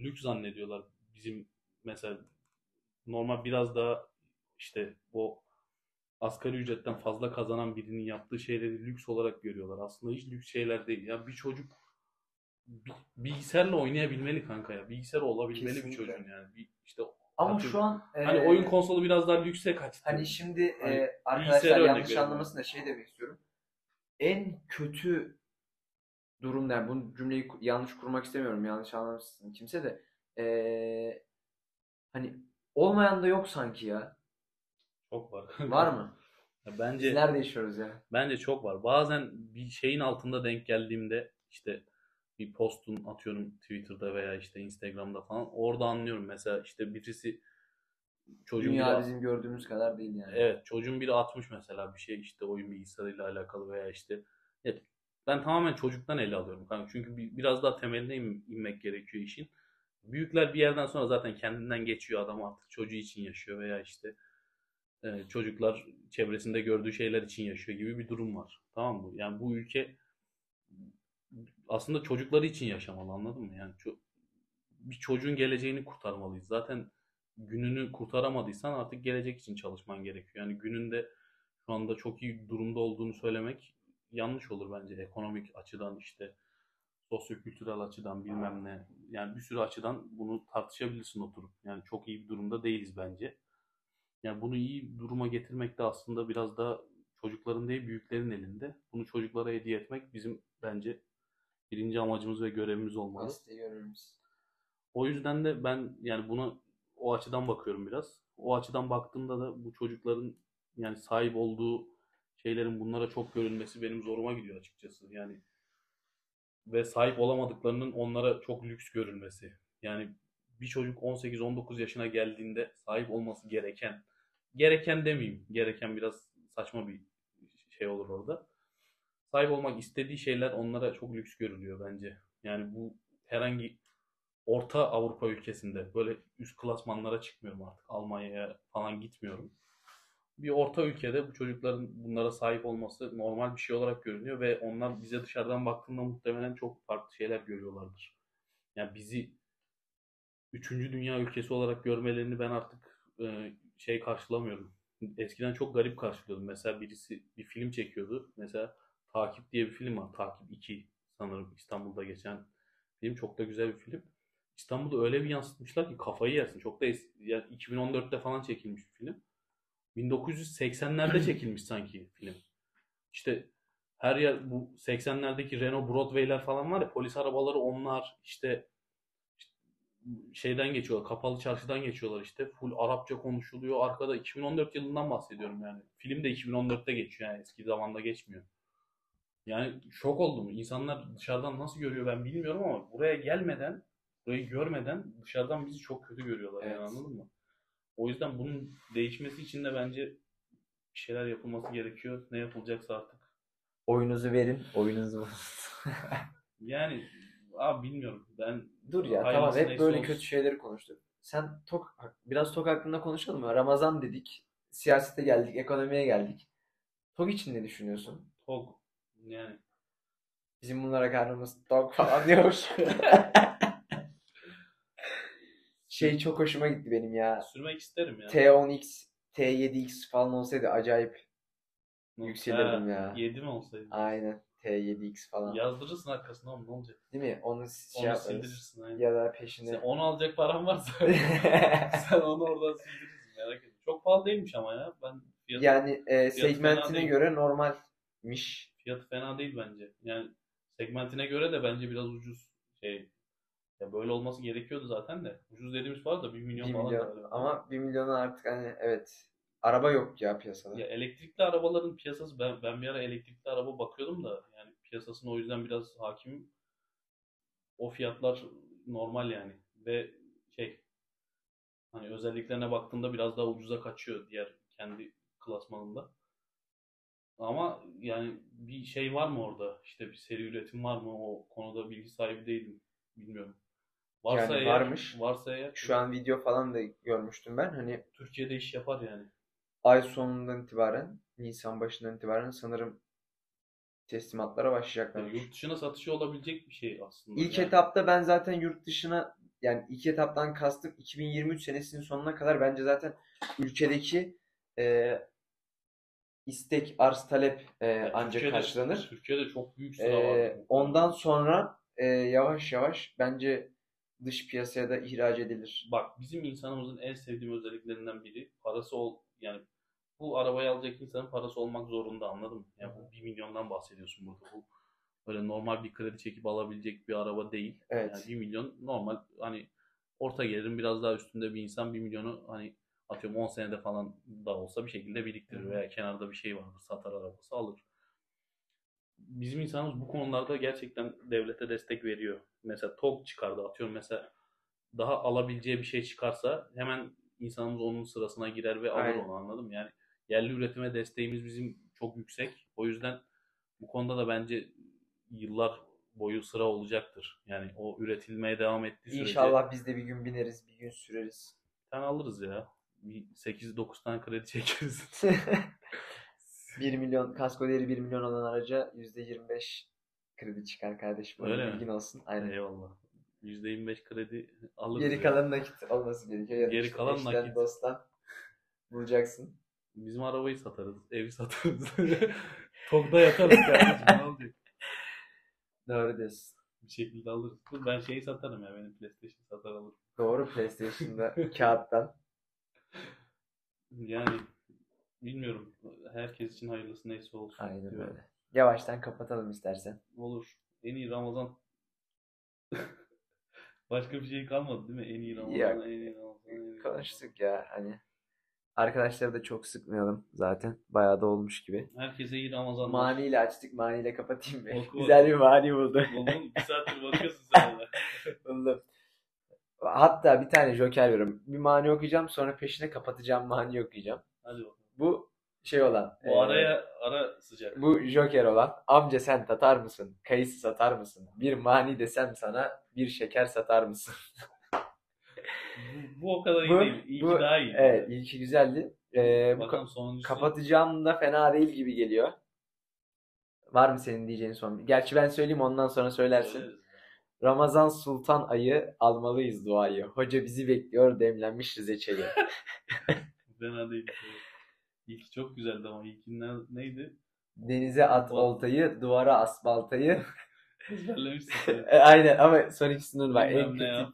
Speaker 2: lüks zannediyorlar. Bizim mesela normal biraz daha işte o asgari ücretten fazla kazanan birinin yaptığı şeyleri lüks olarak görüyorlar. Aslında hiç lüks şeyler değil. Ya bir çocuk bi- bilgisayarla oynayabilmeli kanka ya. Bilgisayar olabilmeli bir
Speaker 1: Kesinlikle.
Speaker 2: çocuğun yani. Bir, işte
Speaker 1: Ama
Speaker 2: atıyorum,
Speaker 1: şu an e,
Speaker 2: hani oyun konsolu biraz daha lükse kaçtı.
Speaker 1: hani şimdi
Speaker 2: Hani
Speaker 1: e, arkadaşlar yanlış anlamasın da şey demek istiyorum. En kötü durum yani bu cümleyi yanlış kurmak istemiyorum. Yanlış anlamasın kimse de. E, hani olmayan da yok sanki ya.
Speaker 2: Çok var.
Speaker 1: Var mı?
Speaker 2: Ya
Speaker 1: Biz
Speaker 2: bence
Speaker 1: nerede yaşıyoruz ya?
Speaker 2: Bence çok var. Bazen bir şeyin altında denk geldiğimde işte bir postun atıyorum Twitter'da veya işte Instagram'da falan orada anlıyorum. Mesela işte birisi çocuğun
Speaker 1: Dünya
Speaker 2: biri,
Speaker 1: bizim gördüğümüz kadar değil yani.
Speaker 2: evet çocuğun biri atmış mesela bir şey işte oyun bilgisayarıyla alakalı veya işte evet, ben tamamen çocuktan ele alıyorum kanka. Çünkü bir, biraz daha temeline in- inmek gerekiyor işin. Büyükler bir yerden sonra zaten kendinden geçiyor adam artık çocuğu için yaşıyor veya işte e, çocuklar çevresinde gördüğü şeyler için yaşıyor gibi bir durum var. Tamam mı? Yani bu ülke aslında çocukları için yaşamalı anladın mı? Yani ço- bir çocuğun geleceğini kurtarmalıyız. Zaten gününü kurtaramadıysan artık gelecek için çalışman gerekiyor. Yani gününde şu anda çok iyi durumda olduğunu söylemek yanlış olur bence. Ekonomik açıdan işte sosyokültürel açıdan bilmem ne. Yani bir sürü açıdan bunu tartışabilirsin oturup. Yani çok iyi bir durumda değiliz bence. Yani bunu iyi duruma getirmek de aslında biraz da çocukların değil büyüklerin elinde. Bunu çocuklara hediye etmek bizim bence birinci amacımız ve görevimiz olmalı.
Speaker 1: Hastayı görürüz.
Speaker 2: O yüzden de ben yani buna o açıdan bakıyorum biraz. O açıdan baktığımda da bu çocukların yani sahip olduğu şeylerin bunlara çok görülmesi benim zoruma gidiyor açıkçası. Yani ve sahip olamadıklarının onlara çok lüks görülmesi. Yani bir çocuk 18-19 yaşına geldiğinde sahip olması gereken, gereken demeyeyim, gereken biraz saçma bir şey olur orada. Sahip olmak istediği şeyler onlara çok lüks görülüyor bence. Yani bu herhangi Orta Avrupa ülkesinde böyle üst klasmanlara çıkmıyorum artık. Almanya'ya falan gitmiyorum. Bir orta ülkede bu çocukların bunlara sahip olması normal bir şey olarak görünüyor ve onlar bize dışarıdan baktığında muhtemelen çok farklı şeyler görüyorlardır. Yani bizi üçüncü dünya ülkesi olarak görmelerini ben artık e, şey karşılamıyorum. Eskiden çok garip karşılıyordum. Mesela birisi bir film çekiyordu. Mesela Takip diye bir film var. Takip 2 sanırım İstanbul'da geçen film. Çok da güzel bir film. İstanbul'da öyle bir yansıtmışlar ki kafayı yersin. Çok da es- yani 2014'te falan çekilmiş bir film. 1980'lerde çekilmiş sanki film. İşte her yer bu 80'lerdeki Renault Broadway'ler falan var ya polis arabaları onlar işte şeyden geçiyorlar kapalı çarşıdan geçiyorlar işte full Arapça konuşuluyor arkada 2014 yılından bahsediyorum yani film de 2014'te geçiyor yani eski zamanda geçmiyor. Yani şok oldum. İnsanlar dışarıdan nasıl görüyor ben bilmiyorum ama buraya gelmeden, burayı görmeden dışarıdan bizi çok kötü görüyorlar yani
Speaker 1: Evet.
Speaker 2: anladın mı? O yüzden bunun değişmesi için de bence bir şeyler yapılması gerekiyor. Ne yapılacaksa artık.
Speaker 1: Oyunuzu verin, oyununuzu.
Speaker 2: Yani abi bilmiyorum. Ben
Speaker 1: Dur ya tamam
Speaker 2: hayırlısı
Speaker 1: hep
Speaker 2: neyse
Speaker 1: böyle
Speaker 2: olsun.
Speaker 1: kötü şeyleri konuştuk. Sen tok biraz tok hakkında konuşalım mı? Ramazan dedik, siyasete geldik, ekonomiye geldik. Tok için ne düşünüyorsun?
Speaker 2: Tok. Yani
Speaker 1: Bizim bunlara karnımız tok falan diyormuş. şey çok hoşuma gitti benim ya.
Speaker 2: sürmek isterim ya.
Speaker 1: T10X, T7X falan olsaydı acayip yükselirdim ya.
Speaker 2: 7 mi olsaydı?
Speaker 1: Aynen. T7X falan.
Speaker 2: Yazdırırsın arkasına oğlum ne olacak?
Speaker 1: Değil mi? Onu şey
Speaker 2: Onu
Speaker 1: yaparız.
Speaker 2: sildirirsin. Aynen.
Speaker 1: Ya da
Speaker 2: Sen
Speaker 1: peşine.
Speaker 2: onu alacak paran varsa sen onu oradan sildirirsin. Merak etme. Çok pahalı değilmiş ama ya. Ben fiyatı,
Speaker 1: Yani e, segmentine göre normalmiş.
Speaker 2: fiyatı fena değil bence. Yani segmentine göre de bence biraz ucuz şey. Ya böyle olması gerekiyordu zaten de. Ucuz dediğimiz var da 1 milyon
Speaker 1: 1
Speaker 2: falan.
Speaker 1: milyon. Ama 1 milyona artık hani evet. Araba yok ya piyasada.
Speaker 2: Ya elektrikli arabaların piyasası ben ben bir ara elektrikli araba bakıyordum da piyasasına o yüzden biraz hakimim. O fiyatlar normal yani ve şey hani özelliklerine baktığında biraz daha ucuza kaçıyor diğer kendi klasmanında. Ama yani bir şey var mı orada? İşte bir seri üretim var mı? O konuda bilgi sahibi değilim. Bilmiyorum. Varsa
Speaker 1: Yani
Speaker 2: eğer,
Speaker 1: varmış.
Speaker 2: varsa eğer
Speaker 1: Şu an video falan da görmüştüm ben. Hani
Speaker 2: Türkiye'de iş yapar yani.
Speaker 1: ay sonundan itibaren, Nisan başından itibaren sanırım teslimatlara
Speaker 2: Yani
Speaker 1: başlayacaklar.
Speaker 2: yurt dışına satışı olabilecek bir şey aslında.
Speaker 1: İlk
Speaker 2: Yani-
Speaker 1: etapta ben zaten yurt dışına yani ilk etaptan kastım 2023 senesinin sonuna kadar bence zaten ülkedeki e, istek, arz, talep e, ancak
Speaker 2: Türkiye'de-
Speaker 1: karşılanır.
Speaker 2: Türkiye'de çok büyük sıra
Speaker 1: E,
Speaker 2: var.
Speaker 1: ondan sonra e, yavaş yavaş bence dış piyasaya da ihraç edilir.
Speaker 2: Bak bizim insanımızın en sevdiğim özelliklerinden biri parası ol yani bu arabayı alacak insanın parası olmak zorunda anladın mı? Yani bu 1 milyondan bahsediyorsun burada. Bu böyle normal bir kredi çekip alabilecek bir araba değil.
Speaker 1: Evet.
Speaker 2: Yani 1 milyon normal hani orta gelirin biraz daha üstünde bir insan 1 milyonu hani atıyorum 10 senede falan da olsa bir şekilde biriktirir
Speaker 1: Hı hı.
Speaker 2: veya kenarda bir şey vardır satar arabası alır. Bizim insanımız bu konularda gerçekten devlete destek veriyor. Mesela TOG çıkardı atıyorum mesela daha alabileceği bir şey çıkarsa hemen insanımız onun sırasına girer ve alır
Speaker 1: Aynen.
Speaker 2: onu anladım? Yani yerli üretime desteğimiz bizim çok yüksek. O yüzden bu konuda da bence yıllar boyu sıra olacaktır. Yani o üretilmeye devam ettiği sürece
Speaker 1: İnşallah biz de bir gün bineriz, bir gün süreriz.
Speaker 2: tane alırız ya. Bir 8-9 tane kredi çekeriz.
Speaker 1: 1 milyon, kasko değeri 1 milyon olan araca %25 kredi çıkar kardeşim. Öyle
Speaker 2: Öyle mi?
Speaker 1: bilgin olsun. Aynen.
Speaker 2: Eyvallah. %25 kredi alırız.
Speaker 1: Geri
Speaker 2: ya.
Speaker 1: kalan nakit olması gerekiyor.
Speaker 2: Geri
Speaker 1: işte
Speaker 2: kalan nakit.
Speaker 1: dosttan bulacaksın.
Speaker 2: Bizim arabayı satarız. Evi satarız. Tokda yatarız kardeşim. Ne olacak?
Speaker 1: Doğru diyorsun.
Speaker 2: Bir şekilde alırız. Dur ben şeyi satarım ya. Benim PlayStation satar alırım.
Speaker 1: Doğru PlayStation'da kağıttan.
Speaker 2: Yani bilmiyorum. Herkes için hayırlısı neyse olsun.
Speaker 1: Aynen
Speaker 2: diyorum.
Speaker 1: öyle. Yavaştan kapatalım istersen.
Speaker 2: Olur. En iyi Ramazan. Başka bir şey kalmadı değil mi? En iyi Ramazan,
Speaker 1: Yok.
Speaker 2: en iyi Ramazan. en iyi
Speaker 1: Konuştuk ya hani. Arkadaşları da çok sıkmayalım zaten. Bayağı da olmuş gibi.
Speaker 2: Herkese iyi Ramazanlar.
Speaker 1: Maniyle açtık. Maniyle kapatayım?
Speaker 2: Oku.
Speaker 1: Güzel bir mani buldu.
Speaker 2: Oğlum bir saattir bakıyorsun sen ona.
Speaker 1: Buldum. Hatta bir tane joker veriyorum. Bir mani okuyacağım sonra peşine kapatacağım mani okuyacağım.
Speaker 2: Hadi bakalım.
Speaker 1: Bu şey olan.
Speaker 2: Bu
Speaker 1: eee,
Speaker 2: araya ara sıcak.
Speaker 1: Bu joker olan. Amca sen tatar mısın? Kayısı satar mısın? Bir mani desem sana bir şeker satar mısın?
Speaker 2: Bu, bu o kadar iyi
Speaker 1: Bu-
Speaker 2: değil. İyi
Speaker 1: bu-
Speaker 2: ki daha iyi.
Speaker 1: Evet ilki güzeldi. Eee, bu
Speaker 2: Bakalım sonuncusu.
Speaker 1: Kapatacağım da fena değil gibi geliyor. Var mı senin diyeceğin son? Gerçi ben söyleyeyim ondan sonra söylersin.
Speaker 2: Söyleriz.
Speaker 1: Ramazan Sultan ayı almalıyız duayı. Hoca bizi bekliyor demlenmiş Rize çayı.
Speaker 2: Fena değil. İlk çok güzeldi ama ilkinden neydi?
Speaker 1: Denize at oltayı, duvara as baltayı.
Speaker 2: Ezberlemişsin.
Speaker 1: E, Aynen ama son ikisinin var. En
Speaker 2: yap.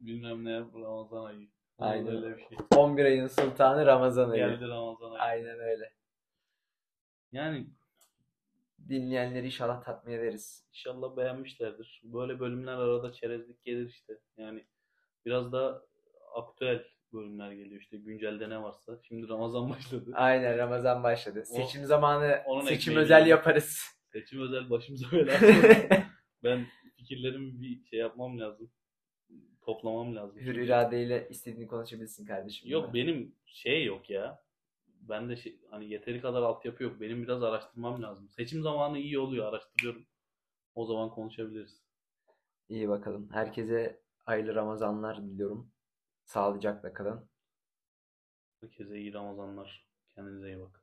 Speaker 2: Bilmem ne yap. Ramazan ayı.
Speaker 1: Aynen.
Speaker 2: Öyle bir şey.
Speaker 1: 11 ayın sultanı Ramazan ayı.
Speaker 2: Geldi Ramazan ayı.
Speaker 1: Aynen öyle.
Speaker 2: Yani
Speaker 1: Dinleyenleri inşallah tatmin ederiz.
Speaker 2: İnşallah beğenmişlerdir. Böyle bölümler arada çerezlik gelir işte. Yani biraz da aktüel bölümler geliyor işte güncelde ne varsa. Şimdi Ramazan başladı.
Speaker 1: Aynen Ramazan başladı.
Speaker 2: O-
Speaker 1: Seçim zamanı
Speaker 2: onun
Speaker 1: seçim
Speaker 2: ekmeği
Speaker 1: özel
Speaker 2: yiyelim.
Speaker 1: yaparız.
Speaker 2: Seçim özel başımıza bela. ben fikirlerimi bir şey yapmam lazım. Toplamam lazım.
Speaker 1: Hür iradeyle istediğini konuşabilirsin kardeşim.
Speaker 2: Yok benim şey yok ya. Ben de şey, hani yeteri kadar altyapı yok. Benim biraz araştırmam lazım. Seçim zamanı iyi oluyor. Araştırıyorum. O zaman konuşabiliriz.
Speaker 1: İyi bakalım. Herkese hayırlı Ramazanlar diliyorum. Sağlıcakla kalın.
Speaker 2: Herkese iyi Ramazanlar. Kendinize iyi bakın.